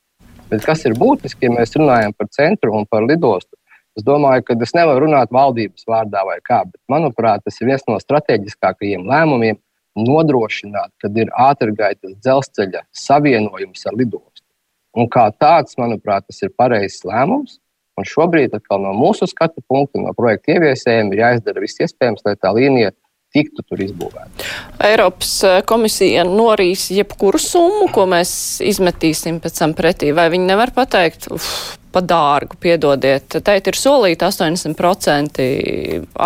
Bet kas ir būtiski, ja mēs runājam par centru un par lidostu? Es domāju, ka es nevaru runāt valdības vārdā vai kā, bet manuprāt, tas ir viens no strateģiskākajiem lēmumiem nodrošināt, kad ir ātrgaitas dzelzceļa savienojums ar lidostu. Un kā tāds, manuprāt, tas ir pareizs lēmums. Un šobrīd, no mūsu skatu punkta, no projekta ieviesējiem, ir jāizdara viss iespējams, lai tā līnija tiktu tur izbūvēta. Eiropas eh, komisija norīs jebkuru summu, ko mēs izmetīsim pēc tam pretī, vai viņi nevar pateikt, uf, pa dārgu, piedodiet. Teit ir solīti 80%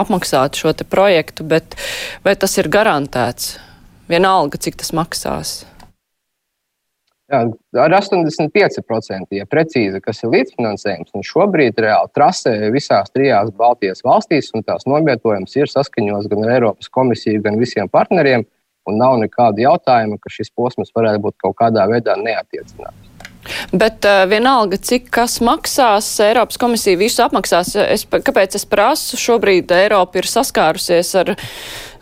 apmaksāt šo te projektu, bet vai tas ir garantēts? Vienalga, cik tas maksās. Jā, ar 85% ja precīzi, kas ir līdzfinansējums. Un šobrīd reāli trasē visās trijās Baltijas valstīs, un tās novietojums ir saskaņots gan ar Eiropas komisiju, gan visiem partneriem. un nav nekādu jautājumu, ka šis posms varētu būt kaut kādā veidā neatiecināts. Bet uh, vienalga, cik kas maksās, Eiropas komisija visu apmaksās. Es, kāpēc es prasu? Šobrīd Eiropa ir saskārusies ar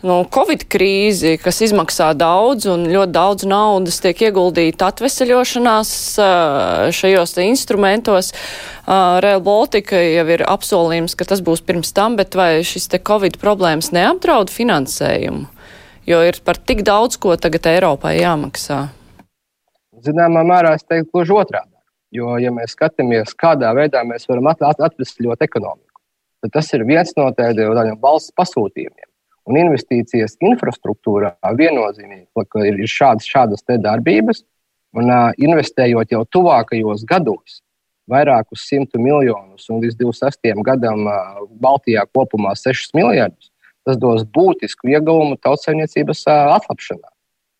nu, Covid krīzi, kas izmaksā daudz un ļoti daudz naudas tiek ieguldīta atveseļošanās uh, šajos instrumentos. Uh, Rail Baltica jau ir apsolījums, ka tas būs pirms tam, bet vai šis te Covid problēmas neapdraud finansējumu? Jo ir par tik daudz, ko tagad Eiropai jāmaksā. Zināmā mērā es teiktu gluži otrādi. Jo, ja mēs skatāmies, kādā veidā mēs varam atvesļot ekonomiku, tad tas ir viens no tādiem valsts pasūtījumiem. Un investīcijas infrastruktūrā viennozīmīgi ka ir šādas, šādas darbības, un uh, investējot jau tuvākajos gados vairākus simtu miljonus, un līdz 26. gadam uh, Baltijā kopumā 6 miljardus, tas dos būtisku ieguvumu tautsēmniecības uh, atlapšanā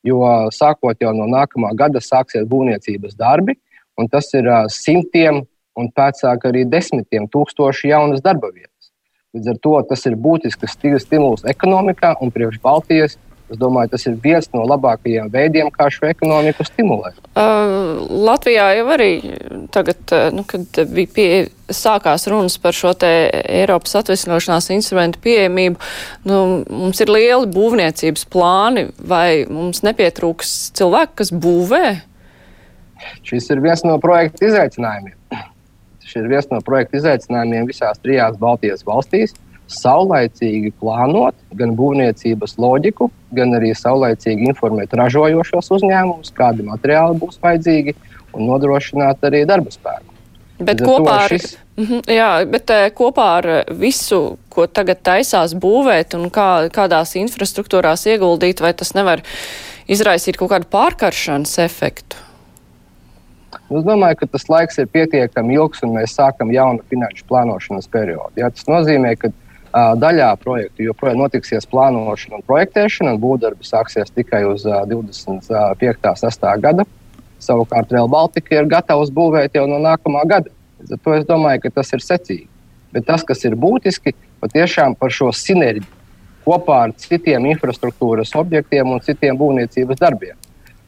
jo sākot jau no nākamā gada sāksies būvniecības darbi, un tas ir simtiem un pēc tam arī desmitiem tūkstoši jaunas darba vietas. Līdz ar to tas ir būtisks stimuls ekonomikā un priekš Baltijas Es domāju, tas ir viens no labākajiem veidiem, kā šo ekonomiku stimulēt. Uh, Latvijā jau arī tagad, nu, kad bija pie, sākās runas par šo te Eiropas atvesļošanās instrumentu pieejamību, nu, mums ir lieli būvniecības plāni, vai mums nepietrūks cilvēku, kas būvē? Šis ir viens no projekta izaicinājumiem. Šis ir viens no projekta izaicinājumiem visās trijās Baltijas valstīs saulaicīgi plānot gan būvniecības loģiku, gan arī saulaicīgi informēt ražojošos uzņēmumus, kādi materiāli būs vajadzīgi un nodrošināt arī darba spēku. Bet kopā, ar, šis... Mhm, jā, bet eh, kopā ar visu, ko tagad taisās būvēt un kā, kādās infrastruktūrās ieguldīt, vai tas nevar izraisīt kaut kādu pārkaršanas efektu? Es domāju, ka tas laiks ir pietiekami ilgs, un mēs sākam jaunu finanšu plānošanas periodu. Ja, tas nozīmē, ka daļā projektu joprojām notiksies plānošana un projektēšana, un būvdarbi sāksies tikai uz 25. 6. gada. Savukārt Real Baltica ir gatavs būvēt jau no nākamā gada. Līdz ar to es domāju, ka tas ir secīgi. Bet tas, kas ir būtiski, patiešām par šo sinerģiju kopā ar citiem infrastruktūras objektiem un citiem būvniecības darbiem.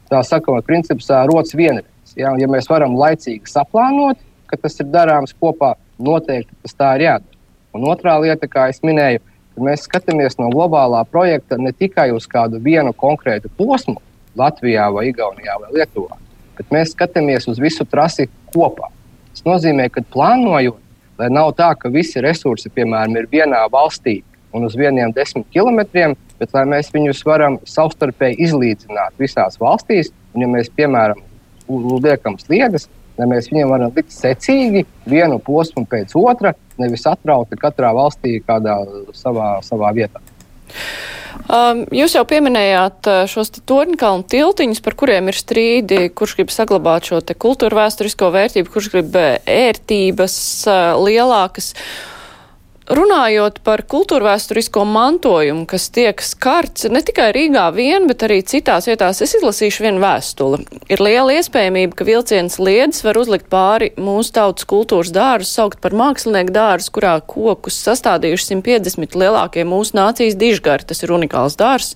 Tā sakot, princips rodas vienreiz. Ja, ja mēs varam laicīgi saplānot, ka tas ir darāms kopā, noteikti tas tā ir jādara. Un otrā lieta, kā jau minēju, mēs skatāmies no globālā projekta ne tikai uz kādu vienu konkrētu posmu Latvijā, vai Igaunijā vai Lietuvā, bet mēs skatāmies uz visu trasi kopā. Tas nozīmē, ka plānojot, lai nav tā, ka visi resursi, piemēram, ir vienā valstī un uz vieniem desmit kilometriem, bet lai mēs viņus varam savstarpēji izlīdzināt visās valstīs, un ja mēs, piemēram, liekam sliedas, lai mēs viņiem varam likt secīgi vienu posmu pēc otra, nevis atrauti katrā valstī kādā savā, savā vietā. Um, jūs jau pieminējāt uh, šos torņkalnu tiltiņus, par kuriem ir strīdi, kurš grib saglabāt šo kultūra vēsturisko vērtību, kurš grib uh, ērtības uh, lielākas. Runājot par kultūrvēturisko mantojumu, kas tiek skarts ne tikai Rīgā vien, bet arī citās vietās, es izlasīšu vienu vēstuli. Ir liela iespējamība, ka vilciens liedis var uzlikt pāri mūsu tautas kultūras dārzus, saukt par mākslinieku dārzus, kurā kokus sastādījuši 150 lielākie mūsu nācijas dižgari. Tas ir unikāls dārzs,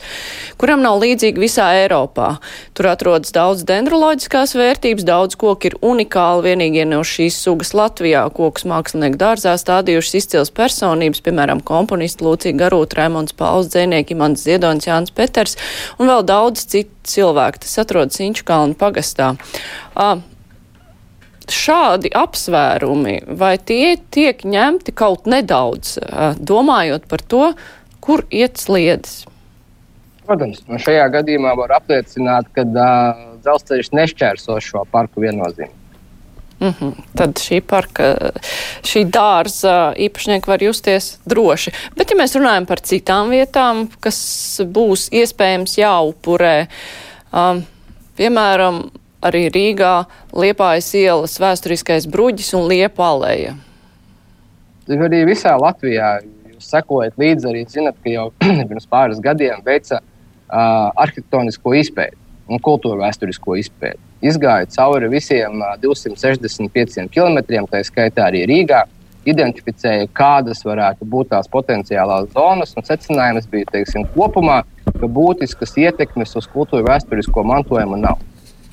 kuram nav līdzīgi visā Eiropā. Tur atrodas daudz dendroloģiskās vērtības, daudz koku ir unikāli, vienīgie no šīs sugas Latvijā. Kokus mākslinieku dārzā stādījušas izcils personas personības, piemēram, komponisti Lūcija Garūta, Raimonds Pauls, dzēnieki Mans Ziedonis, Jānis Peters un vēl daudz citu cilvēku. Tas atrodas Inču kalnu pagastā. Uh, šādi apsvērumi, vai tie tiek ņemti kaut nedaudz, domājot par to, kur iet sliedes? Protams, šajā gadījumā var apliecināt, ka uh, dzelzceļš nešķērso šo parku viennozīmīgi. Mm -hmm. Tad šī parka, šī dārza īpašnieki var justies droši. Bet, ja mēs runājam par citām vietām, kas būs iespējams jāupurē, um, piemēram, arī Rīgā Liepājas ielas vēsturiskais bruģis un Liepālēja. Arī visā Latvijā jūs sekojat līdzi, arī zinat, ka jau pirms pāris gadiem veica uh, arhitektonisko izpēti un kultūra vēsturisko izpēti. Izgāja cauri visiem 265 km, tā skaitā arī Rīgā. identificēja, kādas varētu būt tās potenciālās zonas. Secinājums bija teiksim, kopumā, ka būtiskas ietekmes uz kultūra vēsturisko mantojumu nav.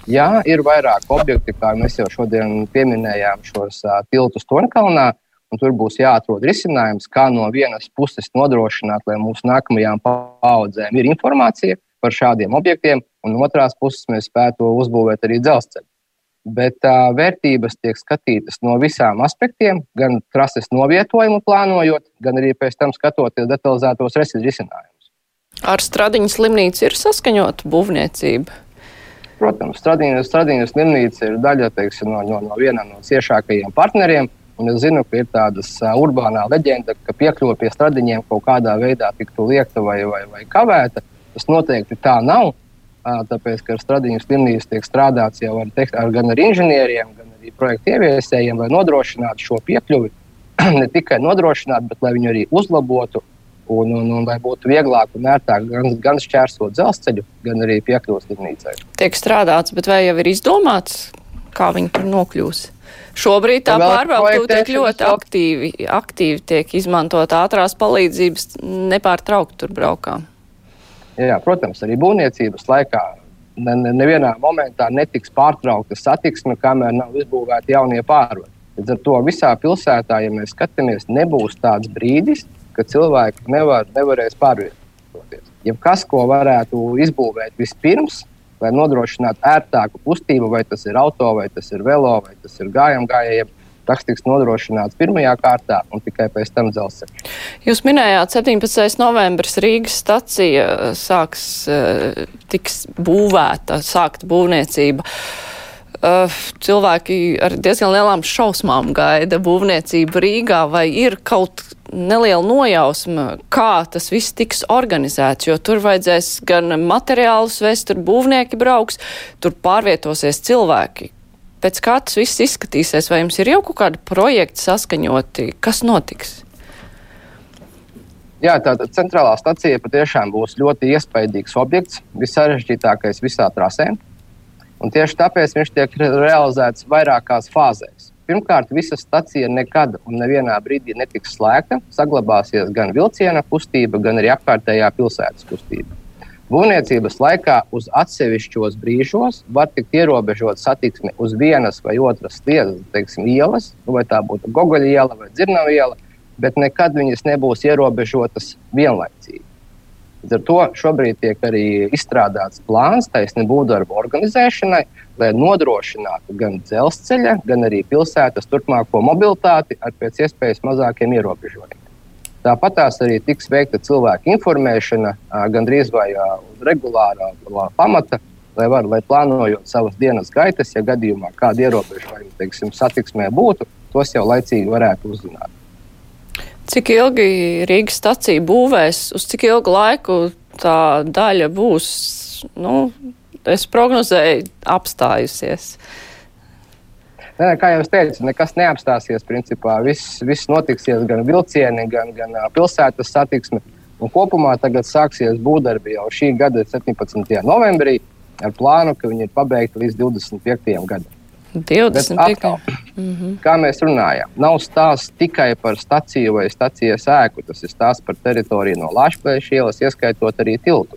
Jā, ir vairāk objekti, kā mēs jau šodien pieminējām, šos uh, tiltus Tonkalnā, un tur būs jāatrod risinājums, kā no vienas puses nodrošināt, lai mūsu nākamajām paudzēm ir informācija par šādiem objektiem, un no otras puses mēs spētu uzbūvēt arī dzelzceļu. Bet uh, vērtības tiek skatītas no visām aspektiem, gan trases novietojumu plānojot, gan arī pēc tam skatoties detalizētos risinājumus. Ar Stradiņas slimnīcu ir saskaņota būvniecība. Protams, Stradīnas slimnīca ir daļa teiksim, no, no, no viena no ciešākajiem partneriem. Un es zinu, ka ir tāda uh, urbānā leģenda, ka piekļuve pie stradiņiem kaut kādā veidā tiktu liekta vai, vai, vai kavēta. Tas noteikti tā nav. Tāpēc, ka ar stradiņu slimnīcu tiek strādāts jau ar, ar, gan ar inženieriem, gan arī projektu ieviesējiem, lai nodrošinātu šo piekļuvi. ne tikai nodrošinātu, bet lai viņu arī uzlabotu un, un, un lai būtu vieglāk un ērtāk gan, gan šķērsot dzelzceļu, gan arī piekļūt slimnīcai. Tiek strādāts, bet vai jau ir izdomāts, kā viņi tur nokļūs? Šobrīd tā pārvaldība tiek ļoti aktīvi, aktīvi tiek izmantot ātrās palīdzības, nepārtraukti tur braukām. Jā, protams, arī būvniecības laikā ne, ne, nevienā momentā netiks pārtraukta satiksme, kamēr nav izbūvēti jaunie pārvadi. Līdz ar to visā pilsētā, ja mēs skatāmies, nebūs tāds brīdis, ka cilvēki nevar, nevarēs pārvietoties. Ja kas, ko varētu izbūvēt vispirms, lai nodrošinātu ērtāku kustību, vai tas ir auto, vai tas ir velo, vai tas ir gājām gājējiem. Tas tiks nodrošināts pirmajā kārtā un tikai pēc tam dzelzceļā. Jūs minējāt, 17. novembris Rīgas stacija sāks, eh, tiks būvēta, sākt būvniecība. Uh, cilvēki ar diezgan lielām šausmām gaida būvniecību Rīgā, vai ir kaut neliela nojausma, kā tas viss tiks organizēts, jo tur vajadzēs gan materiālus vest, tur būvnieki brauks, tur pārvietosies cilvēki. Pēc kā tas viss izskatīsies, vai jums ir jau kaut kādi projekti saskaņoti, kas notiks? Jā, tātad centrālā stacija patiešām būs ļoti iespaidīgs objekts, vissarežģītākais visā trasē. Un tieši tāpēc viņš tiek realizēts vairākās fāzēs. Pirmkārt, visa stacija nekad un nevienā brīdī netiks slēgta. Saglabāsies gan vilciena kustība, gan arī apkārtējā pilsētas kustība. Būvniecības laikā uz atsevišķos brīžos var tikt ierobežot satiksme uz vienas vai otras sliedas, teiksim, ielas, nu, vai tā būtu Gogoļa iela vai Dzirnava iela, bet nekad viņas nebūs ierobežotas vienlaicīgi. Līdz ar to šobrīd tiek arī izstrādāts plāns taisnība būvdarbu organizēšanai, lai nodrošinātu gan dzelzceļa, gan arī pilsētas turpmāko mobilitāti ar pēc iespējas mazākiem ierobežojumiem. Tāpat tās arī tiks veikta cilvēku informēšana gandrīz vai regulārā pamata, lai, var, lai plānojot savas dienas gaitas, ja gadījumā kāda ierobežojuma teiksim, satiksmē būtu, tos jau laicīgi varētu uzzināt. Cik ilgi Rīgas stacija būvēs, uz cik ilgu laiku tā daļa būs, nu, es prognozēju, apstājusies? Nē, kā jau teicu, nekas neapstāsies. Principā viss, viss notiksies gan vilcieni, gan, gan pilsētas satiksme. Un kopumā tagad sāksies būvdarbi jau šī gada 17. novembrī ar plānu, ka viņi ir pabeigti līdz 25. gadam. 20. Atkal, mm -hmm. Kā mēs runājam, nav stāsts tikai par staciju vai stacijas ēku. Tas ir stāsts par teritoriju no Latvijas ielas, ieskaitot arī tiltu.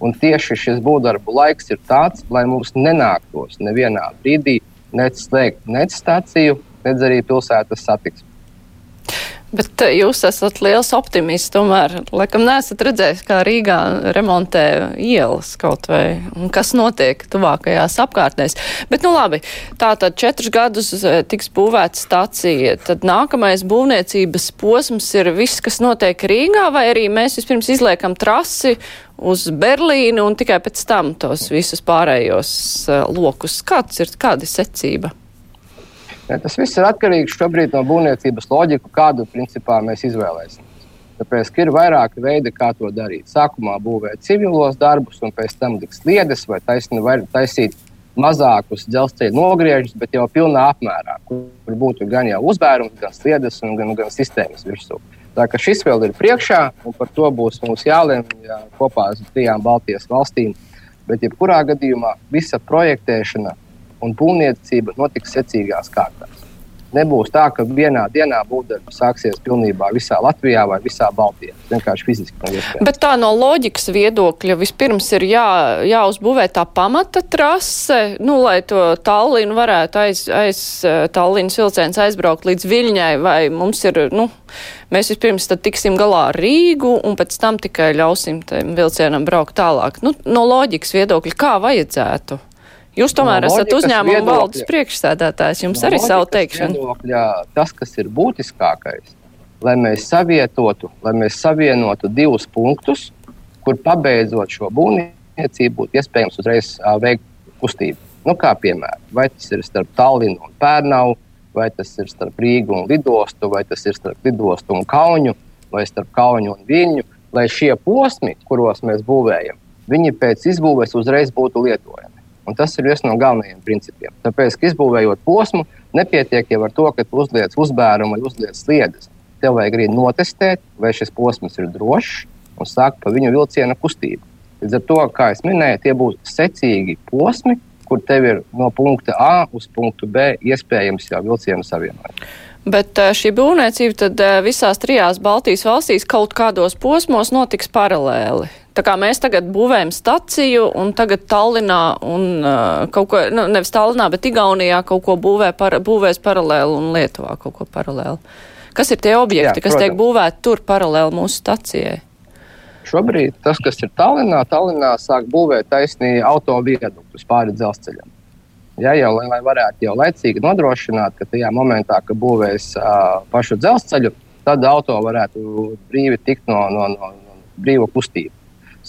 Un tieši šis būvdarbu laiks ir tāds, lai mums nenāktos nevienā brīdī nec slēgt nec staciju, nec arī pilsētas satiksmi. Bet eh, jūs esat liels optimists, tomēr, laikam, neesat redzējis, kā Rīgā remontē ielas kaut vai, kas notiek tuvākajās apkārtnēs. Bet, nu labi, tā tad četrus gadus eh, tiks būvēta stacija, tad nākamais būvniecības posms ir viss, kas notiek Rīgā, vai arī mēs vispirms izliekam trasi uz Berlīnu un tikai pēc tam tos visus pārējos uh, lokus. Kāds ir, kāda ir secība? Tas viss ir atkarīgs šobrīd no būvniecības loģikas, kādu principā mēs izvēlēsimies. Tāpēc ir vairāki veidi, kā to darīt. Sākumā būvēt civilos darbus, un pēc tam likt sliedes vai taisni, vai taisīt mazākus dzelzceļa nogriežus, bet jau pilnā apmērā, kur būtu gan jau uzbērums, gan sliedes un gan, gan sistēmas virsū. Tā kā šis vēl ir priekšā, un par to būs mums jālemj jā, kopā ar trijām Baltijas valstīm. Bet, jebkurā gadījumā, visa projektēšana un būvniecība notiks secīgās kārtās. Nebūs tā, ka vienā dienā būvdarbi sāksies pilnībā visā Latvijā vai visā Baltijā. Tas vienkārši fiziski nav iespējams. Bet tā no loģikas viedokļa vispirms ir jā, jāuzbūvē tā pamata trase, nu, lai to Tallinu varētu aiz, aiz Tallinas vilciens aizbraukt līdz Viļņai, vai mums ir, nu, mēs vispirms tad tiksim galā ar Rīgu un pēc tam tikai ļausim tam vilcienam braukt tālāk. Nu, no loģikas viedokļa, kā vajadzētu? Jūs tomēr no esat uzņēmuma valdes priekšsēdētājs, jums no arī savu teikšanu. Viedokļa, tas, kas ir būtiskākais, lai mēs savietotu, lai mēs savienotu divus punktus, kur pabeidzot šo būvniecību, būtu iespējams uzreiz uh, veikt kustību. Nu, kā piemēram, vai tas ir starp Tallinu un Pērnavu, vai tas ir starp Rīgu un Lidostu, vai tas ir starp Lidostu un Kaunu, vai starp Kaunu un Viļņu, lai šie posmi, kuros mēs būvējam, viņi pēc izbūves uzreiz būtu lietojami. Un tas ir viens no galvenajiem principiem. Tāpēc, ka izbūvējot posmu, nepietiek jau ar to, ka uzliec uzbērumu vai uzliec sliedes. Tev vajag arī notestēt, vai šis posms ir drošs un sākt pa viņu vilciena kustību. Līdz ar to, kā jau minēju, tie būs secīgi posmi, kur tev ir no punkta A uz punktu B iespējams jau vilcienu savienojums. Bet eh, šī būvniecība tad eh, visās trijās Baltijas valstīs kaut kādos posmos notiks paralēli. Tā kā mēs tagad būvējam staciju un tagad Tallinā un uh, kaut ko, nu, nevis Tallinā, bet Igaunijā kaut ko būvē par, būvēs paralēli un Lietuvā kaut ko paralēli. Kas ir tie objekti, Jā, kas protams. tiek būvēti tur paralēli mūsu stacijai? Šobrīd tas, kas ir Tallinā, Tallinā sāk būvēt taisnīgi autovieduktus pāri dzelzceļam. Ja, jau, lai, lai varētu jau laicīgi nodrošināt, ka tajā momentā, kad būvēs uh, pašu dzelzceļu, tad auto varētu brīvi tikt no, no, no, no brīva kustība.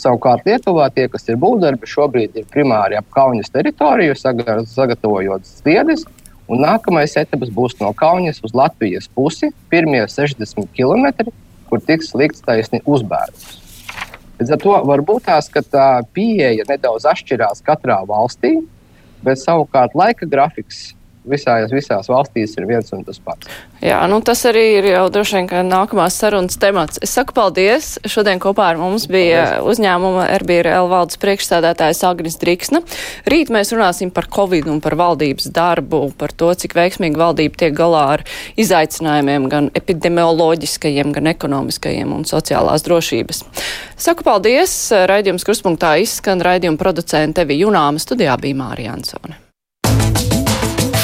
Savukārt Lietuvā tie, kas ir būvdarbi, šobrīd ir primāri ap Kaunas teritoriju, sagatavojot sliedes. Un nākamais etaps būs no Kaunas uz Latvijas pusi, pirmie 60 km, kur tiks likts taisni uzbērums. Līdz ar to varbūt tās, tā pieeja nedaudz atšķirās katrā valstī, bet savukārt laika grafiks visās, visās valstīs ir viens un tas pats. Jā, nu tas arī ir jau droši vien nākamās sarunas temats. Es saku paldies. Šodien kopā ar mums bija paldies. uzņēmuma RBRL valdes priekšsēdētājs Agnis Driksna. Rīt mēs runāsim par Covid un par valdības darbu, par to, cik veiksmīgi valdība tiek galā ar izaicinājumiem gan epidemioloģiskajiem, gan ekonomiskajiem un sociālās drošības. Saku paldies. Raidījums Kruspunktā izskan raidījuma producente Tevi Junāma studijā bija Mārija Ansone.